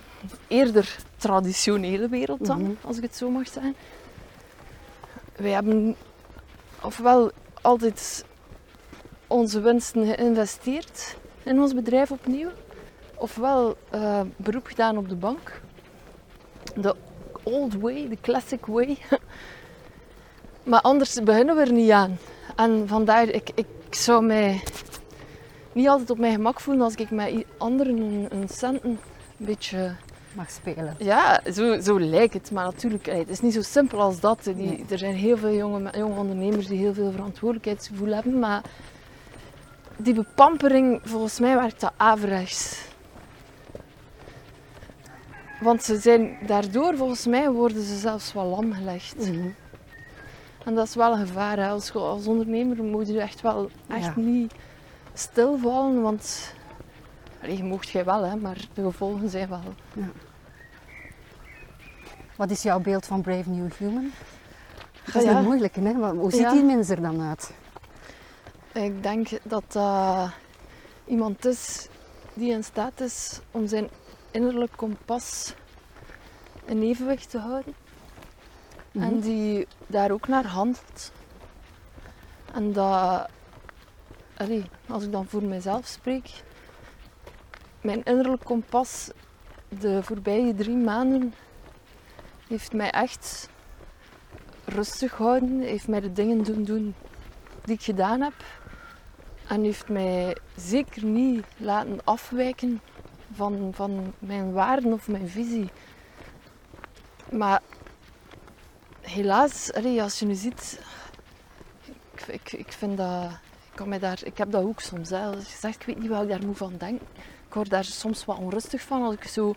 eerder traditionele wereld dan, Mhm. als ik het zo mag zeggen. Wij hebben ofwel altijd onze winsten geïnvesteerd in ons bedrijf opnieuw, ofwel eh, beroep gedaan op de bank. De old way, de classic way. maar anders beginnen we er niet aan. En vandaar, ik, ik zou mij niet altijd op mijn gemak voelen als ik met anderen een, een centen een beetje mag spelen. Ja, zo, zo lijkt het. Maar natuurlijk, het is niet zo simpel als dat. Die, Er zijn heel veel jonge, jonge ondernemers die heel veel verantwoordelijkheidsgevoel hebben. Maar die bepampering, volgens mij werkt dat averechts. Want ze zijn daardoor, volgens mij, worden ze zelfs wel lam gelegd. Mhm. En dat is wel een gevaar. Hè. Als, als ondernemer moet je echt wel echt Ja. niet stilvallen. Want allee, je moogt jij wel, hè, maar de gevolgen zijn wel. Wat is jouw beeld van Brave New Human? Dat is ja. een moeilijke, hè? Hoe ziet Ja. die mens er dan uit? Ik denk dat dat iemand is die in staat is om zijn innerlijk kompas in evenwicht te houden. Mhm. En die daar ook naar handelt. En dat, allee, als ik dan voor mezelf spreek, mijn innerlijk kompas de voorbije drie maanden heeft mij echt rustig gehouden, heeft mij de dingen doen doen die ik gedaan heb. En heeft mij zeker niet laten afwijken van, van mijn waarden of mijn visie. Maar helaas, als je nu ziet, ik, ik, ik vind dat, ik, kan mij daar, ik heb dat ook soms. Hè. Als ik weet niet wat ik daar moet van denken. Ik word daar soms wat onrustig van als ik zo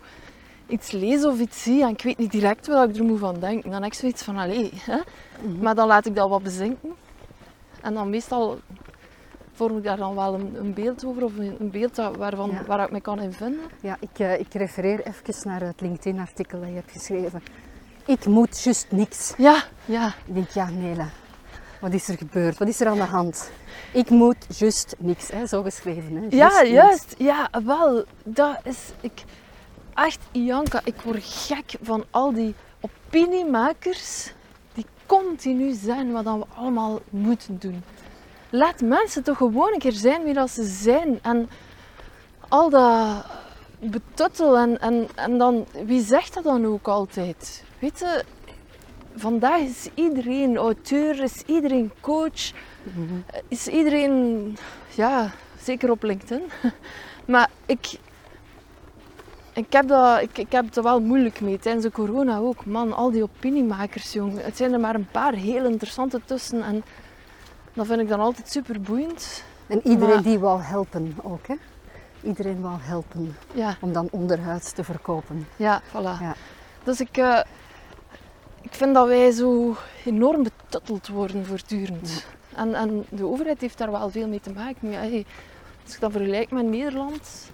iets lees of iets zie en ik weet niet direct wat ik er moet van denken. Dan heb ik zoiets van, allee, hè. Mhm. maar dan laat ik dat wat bezinken. En dan meestal vorm ik daar dan wel een, een beeld over of een, een beeld waarvan, Ja. waar ik me kan in vinden. Ja, ik, eh, ik refereer even naar het LinkedIn-artikel dat je hebt geschreven. Ik moet juist niks. Ja, ja. Ik denk, ja, Nela, wat is er gebeurd? Wat is er aan de hand? Ik moet juist niks, hè? zo geschreven. Hè? Ja, niks. juist. Ja, wel. Dat is... Ik, echt, Janka, ik word gek van al die opiniemakers die continu zijn wat dan we allemaal moeten doen. Laat mensen toch gewoon een keer zijn wie dat ze zijn. En al dat betuttel en, en, en dan... Wie zegt dat dan ook altijd? Weet je... Vandaag is iedereen auteur, is iedereen coach, Mhm. is iedereen, ja, zeker op LinkedIn. Maar ik, ik, heb dat, ik, ik heb het er wel moeilijk mee. Tijdens de corona ook. Man, al die opiniemakers, jong. Het zijn er maar een paar heel interessante tussen. En dat vind ik dan altijd super boeiend. En iedereen Maar- die wou helpen ook, hè? Iedereen wou helpen Ja, om dan onderhuids te verkopen. ja, voilà. Ja. Dus ik, eh, ik vind dat wij zo enorm betutteld worden voortdurend. En, en de overheid heeft daar wel veel mee te maken. Ja, hey, als ik dat vergelijk met Nederland,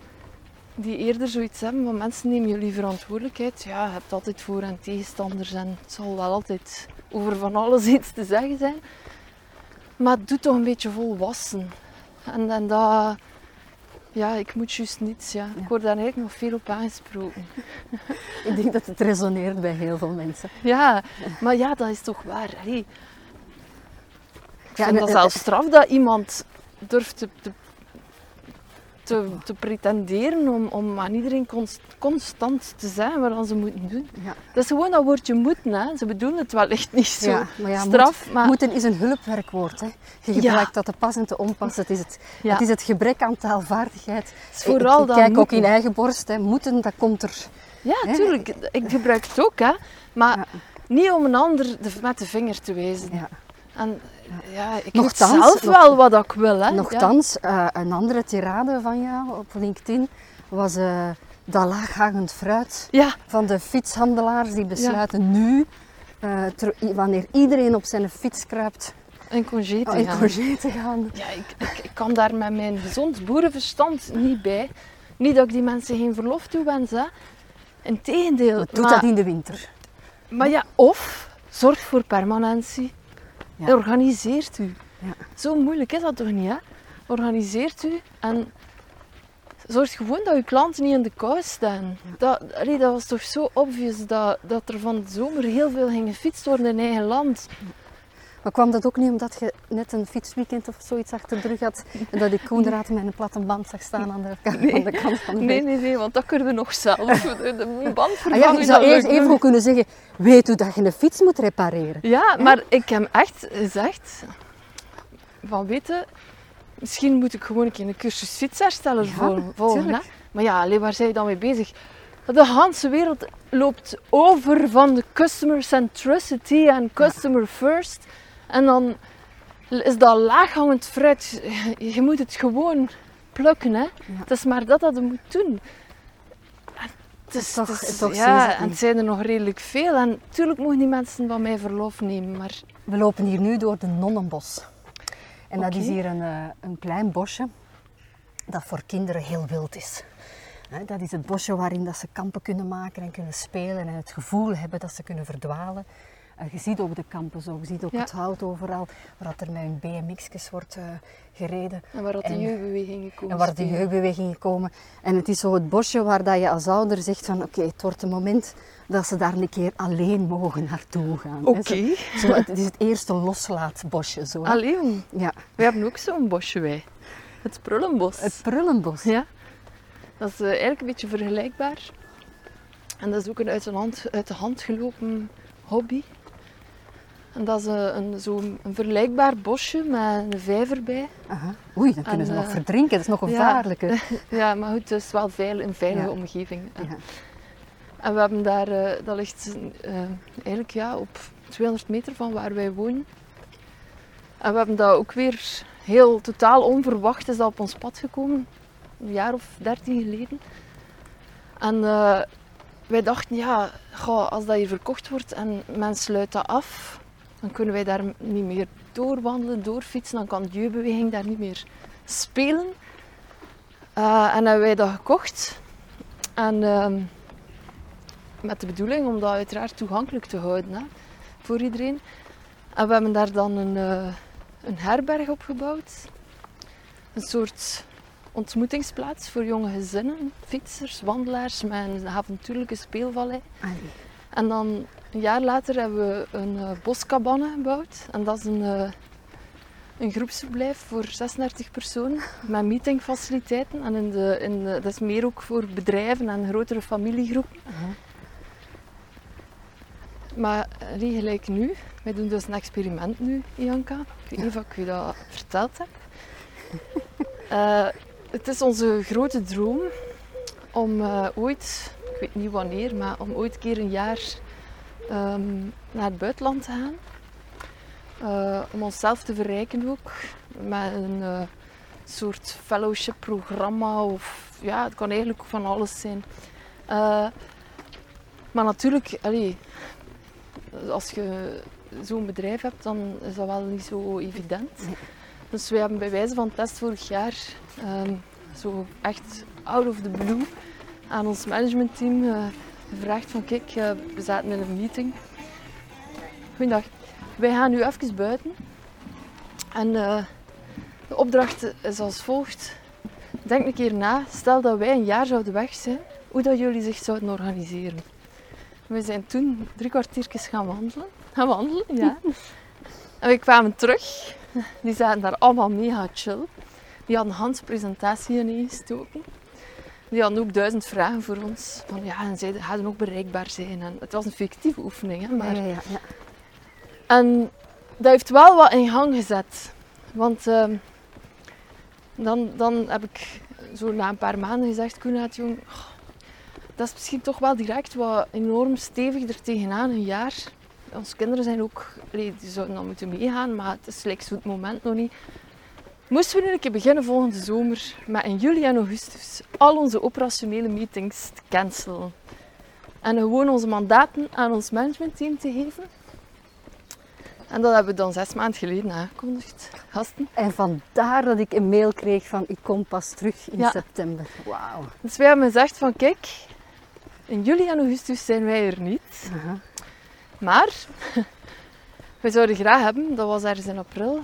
die eerder zoiets hebben van mensen nemen jullie verantwoordelijkheid. Ja, je hebt altijd voor- en tegenstanders en het zal wel altijd over van alles iets te zeggen zijn. Maar het doet toch een beetje volwassen. En, en dat, ja, ik moet juist niets. Ja. Ja. Ik word daar eigenlijk nog veel op aangesproken. Ik denk dat het resoneert bij heel veel mensen. Ja, maar ja, dat is toch waar. Hey, ik Ja, vind en- dat zelfs straf dat iemand durft te, te, te, te pretenderen om, om aan iedereen const- constant te zeggen wat ze moeten doen. Ja. Dat is gewoon dat woordje moeten. Hè. Ze bedoelen het wellicht niet zo Ja, maar ja, straf, maar Moeten is een hulpwerkwoord. Hè. Je gebruikt dat te pas en te onpas. Het is het, het, is het gebrek aan taalvaardigheid. vooral ik, ik kijk ook in eigen borst. Hè. Moeten, dat komt er. Ja, Hè? tuurlijk. Ik gebruik het ook, hè. maar niet om een ander de, met de vinger te wijzen. Ja. En ja, ik Nochtans, weet zelf wel wat ik wil. Hè. Ja. Nochtans, eh, een andere tirade van jou op LinkedIn was eh, dat laaghangend fruit Ja, van de fietshandelaars die besluiten nu, eh, ter- wanneer iedereen op zijn fiets kruipt, een congé te in gaan. congé te gaan. Ja, ik, ik, ik kan daar met mijn gezond boerenverstand niet bij. Niet dat ik die mensen geen verlof toewens, hè. Integendeel. Doet maar, dat in de winter? maar ja, of zorg voor permanentie. Organiseert u. Ja. Zo moeilijk is dat toch niet, hè? Organiseert u en zorg gewoon dat uw klanten niet in de kou staan. Dat, allee, dat was toch zo obvious dat, dat er van de zomer heel veel ging gefietst worden in eigen land. Maar kwam dat ook niet omdat je net een fietsweekend of zoiets achter de rug had en dat ik Koenraad met een platte band zag staan aan de, aan de kant van de Nee, weg? nee, nee, want dat kun je nog zelf. De, band Ah vervangen, ja, je zou eerst even nog. kunnen zeggen, weet hoe dat je een fiets moet repareren. Ja, maar ik heb echt gezegd van weten, misschien moet ik gewoon een keer een cursus fietshersteller Ja, vol- volgen. Hè? Maar ja, alleen waar zijn je dan mee bezig? De hele wereld loopt over van de customer centricity en customer first. En dan is dat laaghangend fruit. Je moet het gewoon plukken. Hè? Het is maar dat dat je moet doen. Het is, Toch- het is- toch ja, het en het zijn er nog redelijk veel. En natuurlijk mogen die mensen van mij verlof nemen. Maar We lopen hier nu door de Nonnenbos. En dat is hier een, eh, een klein bosje dat voor kinderen heel wild is. Dat is het bosje waarin dat ze kampen kunnen maken en kunnen spelen en het gevoel hebben dat ze kunnen verdwalen. Eh, je ziet ook de kampen zo, je ziet ook Ja. het hout overal, waar dat er met hun BMX'jes wordt eh, gereden. en waar dat de En- jeugdbewegingen komen En waar de jeugdbewegingen komen. En het is zo het bosje waar dat je als ouder zegt van oké, het wordt een moment dat ze daar een keer alleen mogen naartoe gaan. Oké. Het is het eerste loslaatbosje. Zo, hè. Allee, Ja, we hebben ook zo'n bosje wij. Het Prullenbos. het prullenbos. Ja. Dat is eh, eigenlijk een beetje vergelijkbaar. En dat is ook een uit de hand, uit de hand gelopen hobby. En dat is eh, een, zo'n een vergelijkbaar bosje met een vijver bij. Aha. Oei, dan kunnen En, ze nog eh, verdrinken. Dat is nog ja. gevaarlijker. Ja, maar goed, het is wel veil, een veilige Ja. omgeving. En, Ja. en we hebben daar, eh, dat ligt eigenlijk ja, op 200 meter van waar wij wonen. En we hebben dat ook weer heel totaal onverwacht is dat op ons pad gekomen. Een jaar of dertien geleden. En wij dachten, ja, goh, als dat hier verkocht wordt en men sluit dat af, dan kunnen wij daar niet meer doorwandelen, doorfietsen. Dan kan de jeugdbeweging daar niet meer spelen. Eh, en hebben wij dat gekocht. En ehm, met de bedoeling om dat uiteraard toegankelijk te houden hè, voor iedereen. En we hebben daar dan een, eh, een herberg opgebouwd. Een soort ontmoetingsplaats voor jonge gezinnen, fietsers, wandelaars met een avontuurlijke speelvallei. En dan een jaar later hebben we een boskabane gebouwd. En dat is een, eh, een groepsverblijf voor 36 personen met meetingfaciliteiten. En in de, in dat is meer ook voor bedrijven en grotere familiegroepen. Maar eh, gelijk nu, wij doen dus een experiment nu, Ianka. Ik weet niet of ik u dat verteld heb. Het is onze grote droom om ooit, ik weet niet wanneer, maar om ooit keer een jaar ehm, naar het buitenland te gaan. Eh, om onszelf te verrijken ook met een eh, soort fellowship programma of ja, het kan eigenlijk van alles zijn. Eh, maar natuurlijk, als je zo'n bedrijf hebt, dan is dat wel niet zo evident. Dus wij hebben bij wijze van test vorig jaar ehm, zo echt out of the blue aan ons managementteam gevraagd van kijk, eh, we zaten in een meeting. Goedendag, wij gaan nu even buiten. En eh, de opdracht is als volgt. Denk een keer na, stel dat wij een jaar zouden weg zijn, hoe dat jullie zich zouden organiseren. We zijn toen drie kwartiertjes gaan wandelen. Gaan wandelen, ja. En we kwamen terug. Die zaten daar allemaal mega chill. Die hadden Hans presentatie ineengestoken. Die hadden ook duizend vragen voor ons. Van ja, en zij hadden ook bereikbaar zijn. En het was een fictieve oefening, hè, maar Ja, ja, ja. en dat heeft wel wat in gang gezet. Want ehm, dan, dan heb ik zo na een paar maanden gezegd, Koenraad jong, "Goh, dat is misschien toch wel direct wat enorm stevig er tegenaan een jaar. Onze kinderen zijn ook, die zouden dan moeten meegaan, maar het is like, zo het moment nog niet. Moesten we nu een keer beginnen volgende zomer met in juli en augustus al onze operationele meetings te cancelen. En gewoon onze mandaten aan ons managementteam te geven. En dat hebben we dan zes maanden geleden aangekondigd. Gasten. En vandaar dat ik een mail kreeg van ik kom pas terug in Ja. september. Wauw. Dus wij hebben gezegd van kijk, in juli en augustus zijn wij er niet. Maar we zouden graag hebben, dat was ergens in april,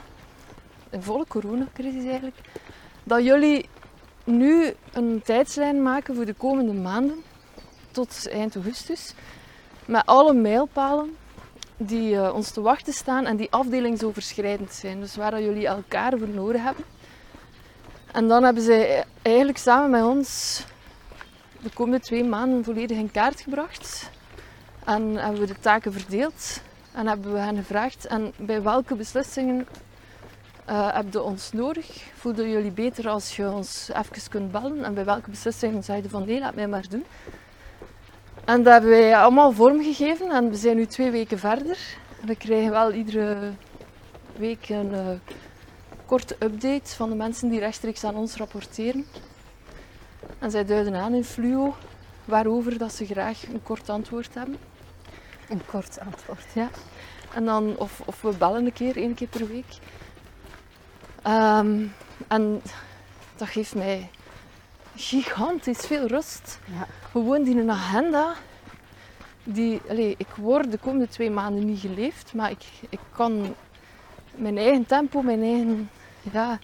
een volle coronacrisis eigenlijk, dat jullie nu een tijdslijn maken voor de komende maanden tot eind augustus. Met alle mijlpalen die eh, ons te wachten staan en die afdelingsoverschrijdend zijn. Dus waar dat jullie elkaar voor nodig hebben. En dan hebben zij eigenlijk samen met ons de komende twee maanden volledig in kaart gebracht. En hebben we de taken verdeeld. En hebben we hen gevraagd, en bij welke beslissingen eh heb je ons nodig? Voelden jullie beter als je ons even kunt bellen? En bij welke beslissingen zei je van nee, laat mij maar doen. En dat hebben wij allemaal vormgegeven en we zijn nu twee weken verder. We krijgen wel iedere week een uh, korte update van de mensen die rechtstreeks aan ons rapporteren. En zij duiden aan in fluo waarover dat ze graag een kort antwoord hebben. Een kort antwoord. Ja. En dan, of, of we bellen een keer, één keer per week. Um, en dat geeft mij gigantisch veel rust. Ja. Gewoon die een agenda. Die, allez, ik word de komende twee maanden niet geleefd, maar ik, ik kan mijn eigen tempo, mijn eigen ja,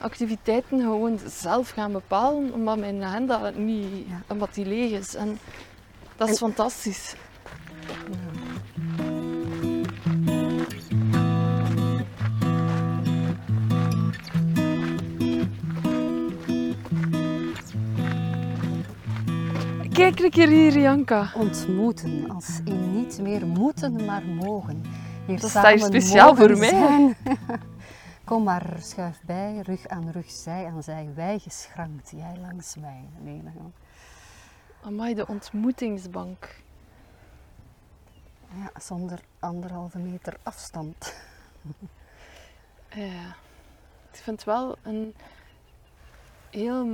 activiteiten gewoon zelf gaan bepalen, omdat mijn agenda niet, ja. omdat die leeg is. En dat is en, fantastisch. Kijk een keer hier, Janka. Ontmoeten, als in niet meer moeten, maar mogen. Hier dat staat speciaal voor mij. Kom maar, schuif bij, rug aan rug, zij aan zij, wij geschrankt, jij langs mij. Nee, dan Amai, de ontmoetingsbank. Ja, zonder anderhalve meter afstand. Ja, ik vind het wel een heel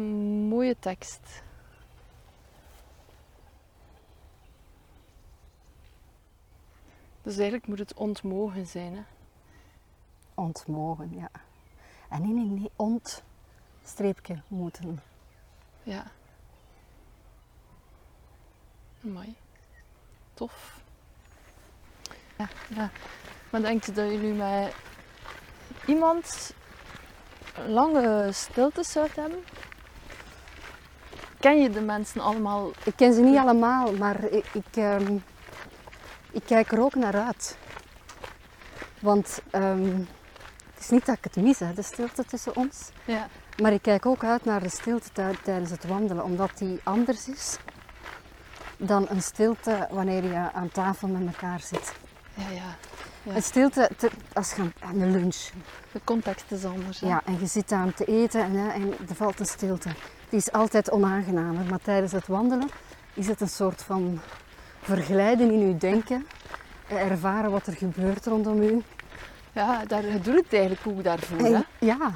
mooie tekst. Dus eigenlijk moet het ontmogen zijn. Hè? Ontmogen, ja. En nee, nee, nee, ontstreepje moeten. Ja. Mooi. Tof. Ja, ja. Maar denk je dat jullie met iemand lange stiltes zou hebben? Ken je de mensen allemaal? Ik ken ze niet allemaal, maar ik, ik, um, ik kijk er ook naar uit. Want um, het is niet dat ik het mis, hè, de stilte tussen ons. Ja. Maar ik kijk ook uit naar de stilte tijdens het wandelen, omdat die anders is dan een stilte wanneer je aan tafel met elkaar zit. Ja, ja. ja. Een stilte, te, als je aan de lunch. De context is anders. Hè? Ja, en je zit aan te eten en, en er valt een stilte. Die is altijd onaangenamer, maar tijdens het wandelen is het een soort van verglijden in je denken. Ervaren wat er gebeurt rondom u. Ja, daar doe het eigenlijk ook daarvoor. Hè? Ja.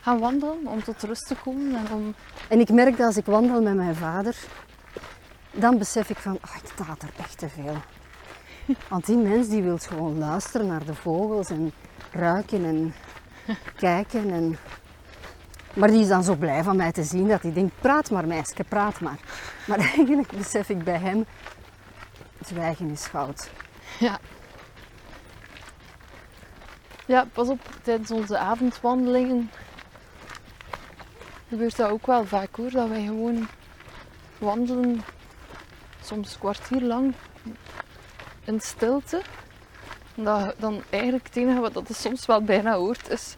Gaan wandelen om tot rust te komen. En, om... en ik merk dat als ik wandel met mijn vader, dan besef ik van, oh, ik staat er echt te veel. Want die mens die wil gewoon luisteren naar de vogels en ruiken en kijken. En... Maar die is dan zo blij van mij te zien dat hij denkt, praat maar meisje, praat maar. Maar eigenlijk besef ik bij hem, zwijgen is goud. Ja. Ja, pas op, tijdens onze avondwandelingen gebeurt dat ook wel vaak hoor, dat wij gewoon wandelen, soms een kwartier lang, in stilte. En dat, dan eigenlijk het enige wat dat soms wel bijna hoort, is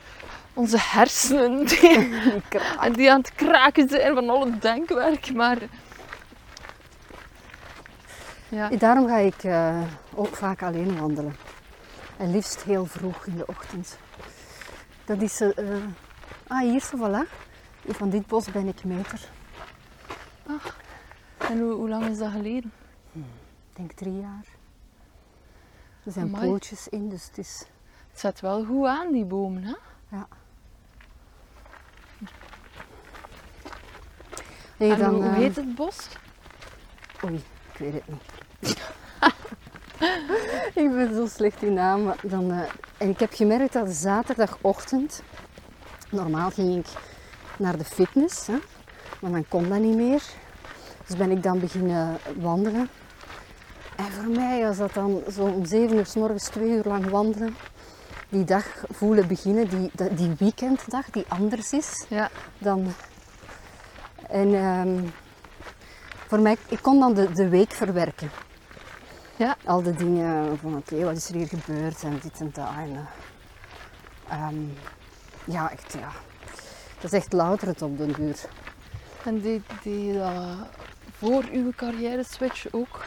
onze hersenen die, die aan het kraken zijn van al het denkwerk. Maar ja. Daarom ga ik uh, ook vaak alleen wandelen. En liefst heel vroeg in de ochtend. Dat is... Uh, ah, hier zo, voilà. Van dit bos ben ik meter. Ach, en hoe, hoe lang is dat geleden? Hmm, ik denk drie jaar. Er zijn Amai. pootjes in, dus het is... Het zet wel goed aan, die bomen, hè? Ja. En dan, hoe heet het bos? Oei, ik weet het niet. Ik ben zo slecht in naam. Dan, uh, en ik heb gemerkt dat zaterdagochtend, normaal ging ik naar de fitness, hè, maar dan kon dat niet meer. Dus ben ik dan beginnen wandelen. En voor mij was dat dan zo om 7 uur s morgens twee uur lang wandelen. Die dag voelen beginnen, die, die weekenddag die anders is ja. dan. En um, voor mij, ik kon dan de, de week verwerken. Ja. Al de dingen van oké, okay, wat is er hier gebeurd en dit en dat. En, um, ja, echt ja. Dat is echt louter het op den duur. En die, die uh, voor uw carrière switch ook?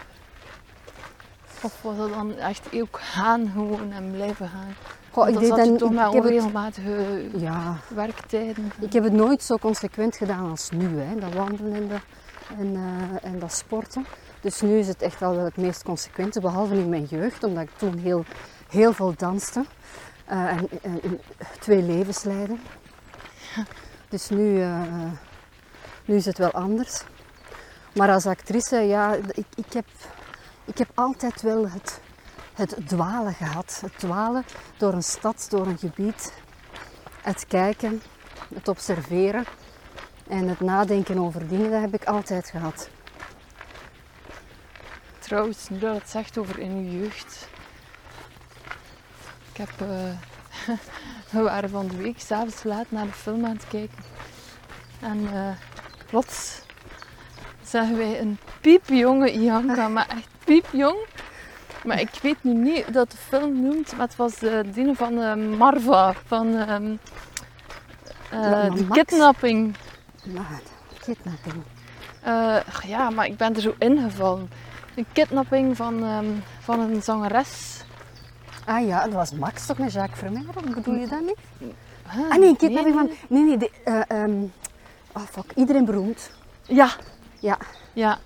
Of was dat dan echt ook gaan gewoon en blijven gaan? Goh, ik deed dan, toch met onregelmatige ja, werktijden. Ik heb het nooit zo consequent gedaan als nu, hè. dat wandelen en, de, en, uh, en dat sporten. Dus nu is het echt wel het meest consequente, behalve in mijn jeugd, omdat ik toen heel, heel veel danste. eh, en, twee levens leidde. Dus nu, eh, nu is het wel anders. Maar als actrice, ja, ik, ik, heb, ik heb altijd wel het, het dwalen gehad. Het dwalen door een stad, door een gebied. Het kijken, het observeren en het nadenken over dingen, dat heb ik altijd gehad. Trouwens, nu dat het zegt over in je jeugd. Ik heb... eh, we waren van de week s'avonds laat naar de film aan het kijken. En eh plots zagen wij een piepjonge Ianka, maar echt piepjong. Maar ik weet nu niet hoe dat de film noemt, maar het was de ene van Marva, van ehm, eh, de kidnapping. Maar, kidnapping. Ja, maar ik ben er zo ingevallen. Een kidnapping van, ehm, van een zangeres. Ah ja, dat was Max toch met Jacques Vermeer? Bedoel je dat niet? Huh? Ah nee, kidnapping nee, van... Nee, nee, de, eh, ehm, oh fuck, iedereen beroemd. Ja, Ja, ja.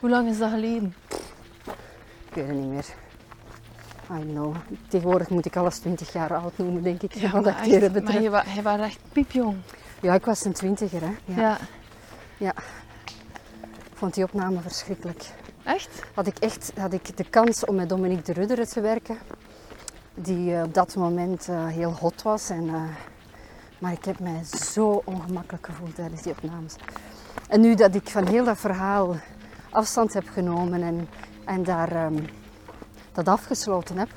Hoe lang is dat geleden? ik weet het niet meer. I know. Tegenwoordig moet ik alles 20 jaar oud noemen, denk ik, wat maar echt, maar betreft. je, wa- je was echt piepjong. Ja, ik was een twintiger, hè. Ja. Ja. Ik vond die opname verschrikkelijk. Echt? Had ik echt had ik de kans om met Dominique de Rudderen te werken, die eh, op dat moment eh, heel hot was. En, eh, maar ik heb mij zo ongemakkelijk gevoeld tijdens die opnames. En nu dat ik van heel dat verhaal afstand heb genomen en, en daar ehm, dat afgesloten heb,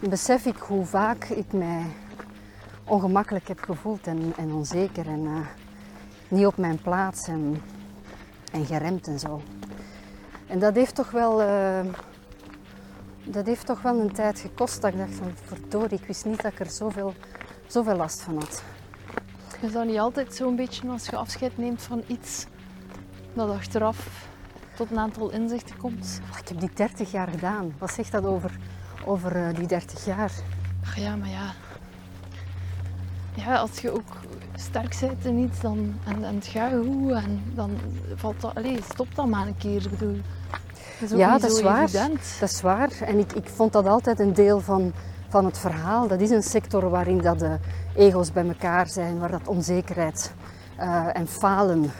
besef ik hoe vaak ik mij ongemakkelijk heb gevoeld en, en onzeker en niet op mijn plaats en, en geremd en zo. En dat heeft toch wel, eh, dat heeft toch wel een tijd gekost dat ik dacht van verdorie, ik wist niet dat ik er zoveel, zoveel last van had. Is dat niet altijd zo'n beetje als je afscheid neemt van iets, dat achteraf tot een aantal inzichten komt? Oh, ik heb die 30 jaar gedaan. Wat zegt dat over, over eh, die 30 jaar? Ach ja, maar ja. Ja, als je ook sterk bent in iets dan, en, en het gaat goed, en dan valt dat... Allee, stop dat maar een keer. Ik bedoel, dat is ook Ja, niet dat zo is waar. evident. Dat is waar. En ik, ik vond dat altijd een deel van, van het verhaal. Dat is een sector waarin dat de ego's bij elkaar zijn, waar dat onzekerheid eh, en falen 90%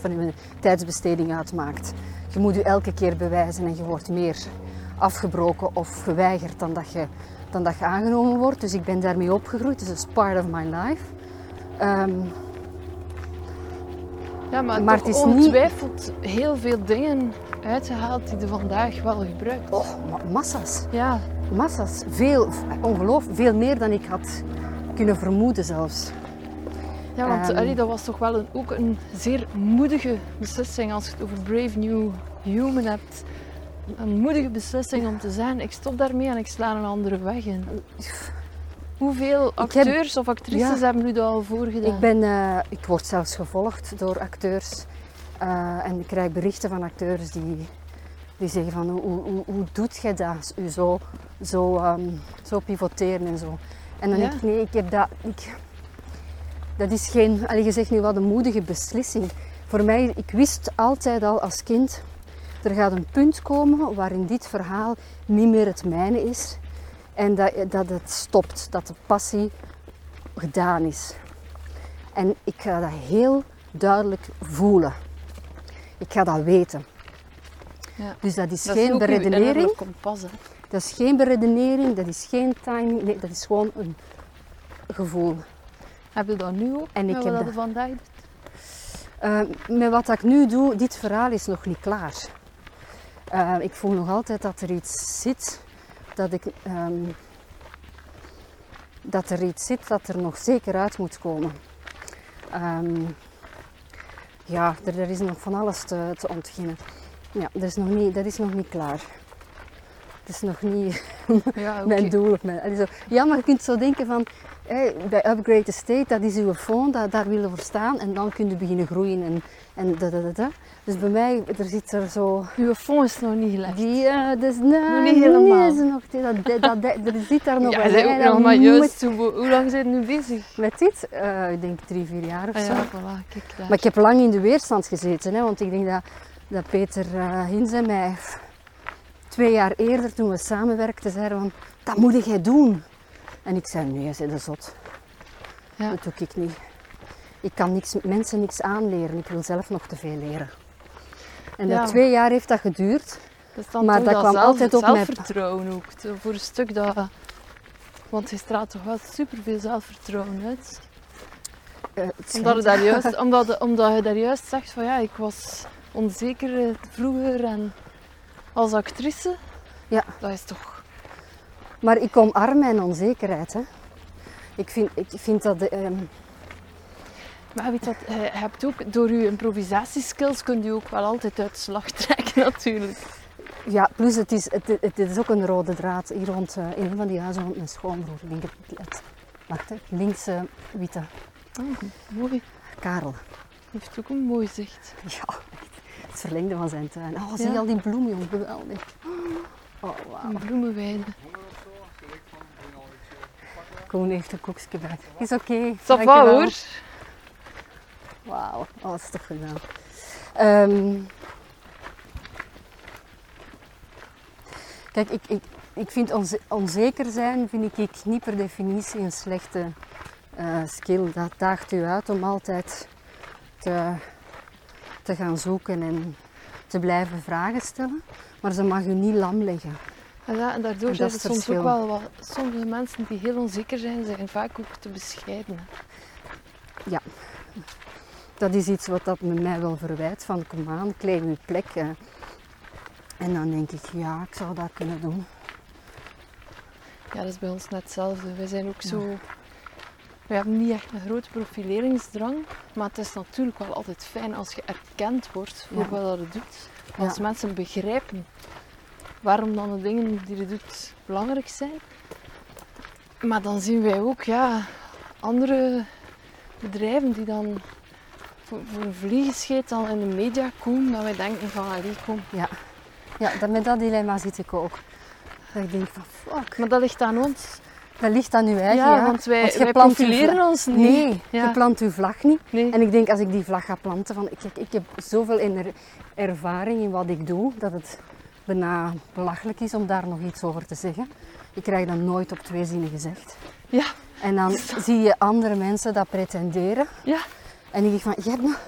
van je tijdsbesteding uitmaakt. Je moet je elke keer bewijzen en je wordt meer afgebroken of geweigerd dan dat je, dan dat aangenomen wordt. Dus ik ben daarmee opgegroeid. Dus dat is part of my life. Ehm, Ja, maar, het is niet- ongetwijfeld heel veel dingen uitgehaald die je vandaag wel gebruikt. oh, ma- massa's. Ja, Massa's. Veel, ongelooflijk, veel meer dan ik had kunnen vermoeden zelfs. ja want allee, dat was toch wel een, ook een zeer moedige beslissing als je het over Brave New Human hebt. Een moedige beslissing om te zeggen, ik stop daarmee en ik sla een andere weg in. Hoeveel heb- acteurs of actrices Ja. hebben u dat al voorgedaan? Ik, ben, eh, ik word zelfs gevolgd door acteurs. eh, en ik krijg berichten van acteurs die, die zeggen van hoe, hoe, hoe, doet jij dat? U zo, zo, ehm, zo pivoteren en zo. En dan Ja. denk ik, nee, ik heb dat... Ik, dat is geen... Allee, je zegt nu wat een moedige beslissing. Voor mij, ik wist altijd al als kind... Er gaat een punt komen waarin dit verhaal niet meer het mijne is. En dat, dat het stopt. Dat de passie gedaan is. En ik ga dat heel duidelijk voelen. Ik ga dat weten. Ja. Dus dat is Dat geen beredenering. innerlijk kompas. Hè. Dat is geen beredenering, dat is geen timing. Nee, dat is gewoon een gevoel. Heb je dat nu ook? En ik heb wat dat- je vandaag doet? Eh, met wat ik nu doe, dit verhaal is nog niet klaar. Eh, ik voel nog altijd dat er iets zit, dat, ik, ehm, dat er iets zit dat er nog zeker uit moet komen. Ehm, ja, er, er is nog van alles te, te ontginnen. Ja, dat is, nog niet, dat is nog niet klaar. Het is nog niet Ja, mijn doel. Of mijn, zo. Ja, maar je kunt zo denken van, bij Upgrade Estate, dat is uw phone, dat, daar willen we voor staan. En dan kun je beginnen groeien en, en da, da, da, da. Dus bij mij, er zit er zo... Uw fond is nog niet gelegd. Die, dat is, nee, Nog niet helemaal. nee, nog, dat, dat, dat, er zit daar nog ja, dat nog maar juist. Hoe, hoe lang zijn nu bezig? Met dit, eh, ik denk drie, vier jaar of Ah zo. ja, voilà, kijk daar. Maar ik heb lang in de weerstand gezeten, hè, want ik denk dat dat Peter uh, Hins en mij twee jaar eerder, toen we samenwerkten, zeiden van, dat moet jij doen. En ik zei, nee, ze is zot. Ja. Dat doe ik niet. Ik kan niks, mensen niks aanleren, ik wil zelf nog te veel leren. En dat twee jaar heeft dat geduurd. maar dat, kwam altijd op mijn... zelfvertrouwen ook. Voor een stuk dat... Want je straalt toch wel superveel zelfvertrouwen uit. Uh, omdat, je daar juist, omdat, omdat je daar juist zegt van ja, ik was onzeker vroeger en als actrice. Ja. Dat is toch... Maar ik omarm mijn onzekerheid. Hè. Ik, vind, ik vind dat... Um... Maar weet wat, je hebt ook, door je improvisatieskills kun je ook wel altijd uit slag trekken natuurlijk. Ja, plus het is, het, het is ook een rode draad hier rond uh, in een van die huizen rond mijn schoonbroer. Ik denk het, het, wacht, hè, links uh, witte. Oh, mooi. Karel. Heeft ook een mooi zicht. Ja, het verlengde van zijn tuin. Oh, zie je al die bloemen, jongen, geweldig. Oh, bloemenweide. Koen heeft een koekje bij. Is oké. Okay. Ça va hoor. Wauw, oh, dat is toch gedaan. Um, kijk, ik, ik, ik vind onzeker zijn vind ik niet per definitie een slechte uh, skill. Dat daagt u uit om altijd te, te gaan zoeken en te blijven vragen stellen. Maar ze mag u niet lam leggen. Ja, en daardoor zijn er soms ook wel wat... Sommige mensen die heel onzeker zijn, zijn vaak ook te bescheiden. Ja. Dat is iets wat dat met mij wel verwijt. Van kom aan, klein uw plek. En dan denk ik, ja, ik zou dat kunnen doen. Ja, dat is bij ons net hetzelfde. Wij zijn ook zo we hebben niet echt een grote profileringsdrang, maar het is natuurlijk wel altijd fijn als je erkend wordt voor wat je doet. Als mensen begrijpen waarom dan de dingen die je doet belangrijk zijn. Maar dan zien wij ook ja, andere bedrijven die dan voor, voor een vliegenscheet dan in de media komen, dat wij denken van, allee, kom. Ja, ja met dat dilemma zit ik ook. Dat ik denk van, fuck. Maar dat ligt aan ons. Dat ligt aan uw eigen. Ja, want wij, want wij profileren ons niet. Nee, je plant uw vlag niet. En ik denk als ik die vlag ga planten, van, ik, ik heb zoveel ervaring in wat ik doe, dat het bijna belachelijk is om daar nog iets over te zeggen. Ik krijg dat nooit op twee zinnen gezegd. Ja. En dan zie je andere mensen dat pretenderen. Ja. En ik denk van, je hebt, nog,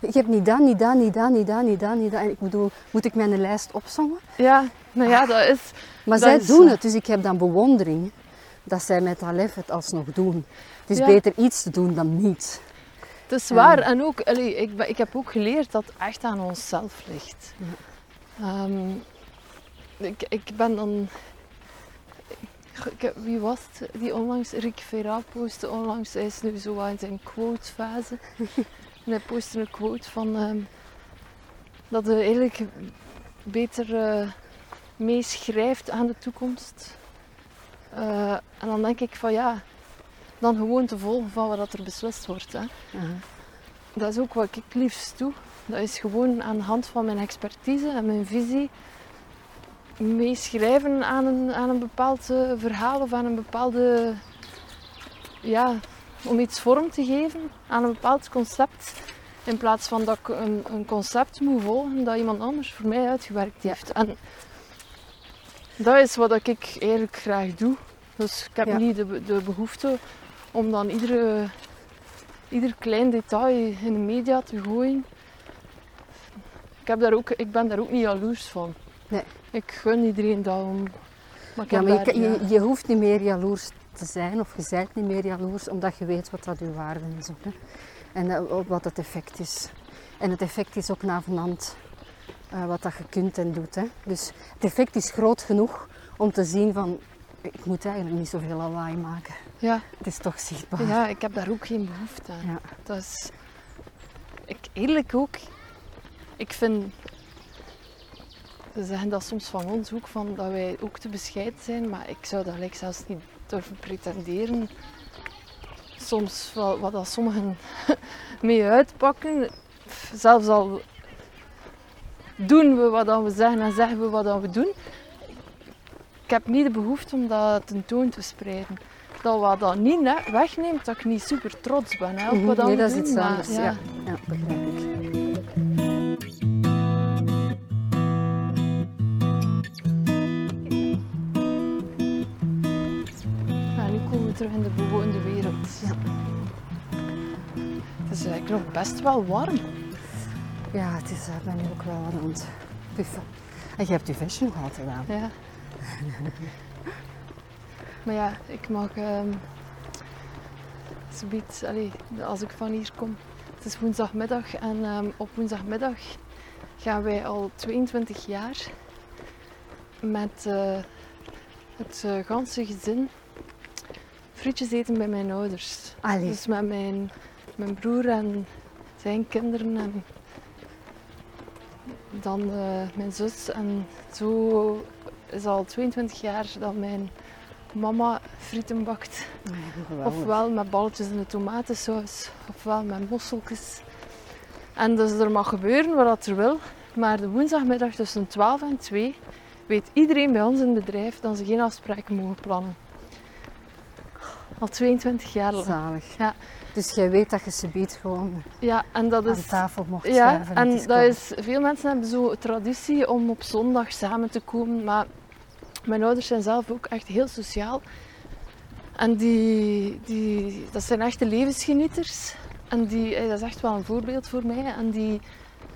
je hebt niet dat, niet dat, niet dat, niet dat, niet dat, niet dat. En ik bedoel, moet ik mijn lijst opzommen? Ja, nou ja, dat is... Maar zij doen het, dus ik heb dan bewondering dat zij met Alef het alsnog doen. Het is beter iets te doen dan niets. Het is waar. En ook, allee, ik, ik heb ook geleerd dat het echt aan onszelf ligt. Ja. Um, ik, ik ben dan... Ik, wie was het die onlangs? Rick Vera postte onlangs. Hij is nu zo in zijn quote-fase. en hij postte een quote van... Um, dat hij eigenlijk beter uh, meeschrijft aan de toekomst uh, en dan denk ik van ja, dan gewoon te volgen van wat er beslist wordt. Hè. Dat is ook wat ik liefst doe. Dat is gewoon aan de hand van mijn expertise en mijn visie meeschrijven aan een, aan een bepaald uh, verhaal of aan een bepaalde, ja, om iets vorm te geven aan een bepaald concept. In plaats van dat ik een, een concept moet volgen dat iemand anders voor mij uitgewerkt heeft. En dat is wat ik eigenlijk graag doe. Dus ik heb niet de, de behoefte om dan iedere, ieder klein detail in de media te gooien. Ik, heb daar ook, ik ben daar ook niet jaloers van. Nee. Ik gun iedereen dat om. Maar, ja, maar je, je, je, hoeft niet meer jaloers te zijn of je bent niet meer jaloers omdat je weet wat dat je waarde is. Ook, hè. En uh, wat het effect is. En het effect is ook navenant uh, wat dat je kunt en doet. Hè. Dus het effect is groot genoeg om te zien van ik moet eigenlijk niet zoveel lawaai maken. Ja. Het is toch zichtbaar. Ja, ik heb daar ook geen behoefte aan. Ja. Dat is... Ik, eerlijk ook, ik vind... Ze zeggen dat soms van ons ook, van dat wij ook te bescheiden zijn, maar ik zou dat zelfs niet durven pretenderen. Soms wat, wat dat sommigen mee uitpakken, zelfs al doen we wat we zeggen en zeggen we wat we doen, ik heb niet de behoefte om dat tentoon te spreiden. Dat wat dat niet wegneemt, dat ik niet super trots ben. Hè, op wat nee, dat is iets anders. Ja. Terug in de bewoonde wereld. Ja. Het is eigenlijk nog best wel warm. Ja, het is, ik ben nu ook wel aan het puffen. En je hebt je vestje nog altijd aan. Ja. maar ja, ik mag ehm zoiets, allee, als ik van hier kom. Het is woensdagmiddag en ehm, op woensdagmiddag gaan wij al 22 jaar met eh, het eh, ganse gezin frietjes eten bij mijn ouders. Allee, Dus met mijn, mijn broer en zijn kinderen en dan eh, mijn zus. En zo is al 22 jaar dat mijn mama frieten bakt. geweldig. Ofwel met balletjes in de tomatensaus, ofwel met mosseltjes. En dus er mag gebeuren wat dat er wil. Maar de woensdagmiddag tussen 12 en 2 weet iedereen bij ons in het bedrijf dat ze geen afspraken mogen plannen. Al 22 jaar lang. Zalig. Ja. Dus jij weet dat je ze biedt gewoon Ja, en dat aan is. tafel mocht Ja, schuiven. en dat komen. is, veel mensen hebben zo traditie om op zondag samen te komen. Maar mijn ouders zijn zelf ook echt heel sociaal. En die, die, dat zijn echte levensgenieters. En die, eh, dat is echt wel een voorbeeld voor mij. En die,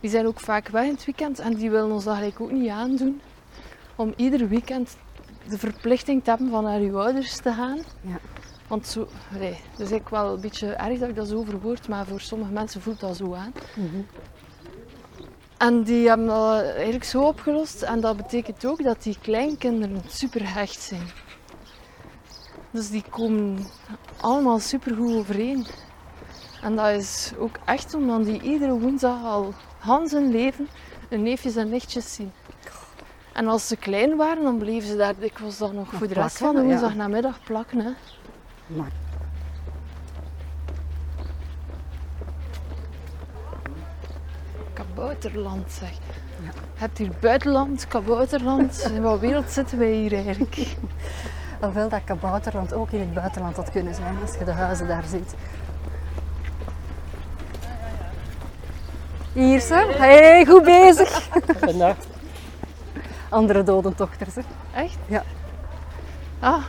die zijn ook vaak weg in het weekend. En die willen ons dat eigenlijk ook niet aandoen. Om ieder weekend de verplichting te hebben van naar uw ouders te gaan. Ja. Want zo, nee, dat is eigenlijk wel een beetje erg dat ik dat zo verwoord, maar voor sommige mensen voelt dat zo aan. Mhm. En die hebben dat eigenlijk zo opgelost. En dat betekent ook dat die kleinkinderen super hecht zijn. Dus die komen allemaal super goed overeen. En dat is ook echt omdat die iedere woensdag al Hans hun leven hun neefjes en nichtjes zien. En als ze klein waren, dan bleven ze daar dikwijls dan nog voor de rest van de ja. woensdag namiddag plakken. Hè. Maar Kabouterland zeg. Je hebt hier buitenland, kabouterland. In wat wereld zitten wij hier eigenlijk? Alhoewel dat kabouterland ook in het buitenland had kunnen zijn als je de huizen daar ziet. Hier ze. Hey, goed bezig. Vannacht. Andere dodentochters. Hè. Echt? Ja. Ah.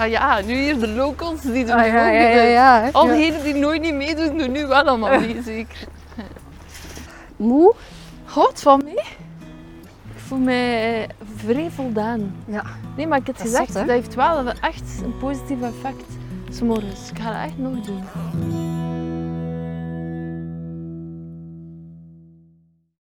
Ah ja, nu hier de locals die doen Ah, ja, ook ja, ja. Al diegenen die nooit niet meedoen, doen nu wel allemaal mee, zeker. Moe? God, van mij? Ik voel mij vrij voldaan. Ja. Nee, maar ik heb Dat gezegd, dat heeft wel echt een positief effect. 's morgens. Ik ga dat echt nog doen.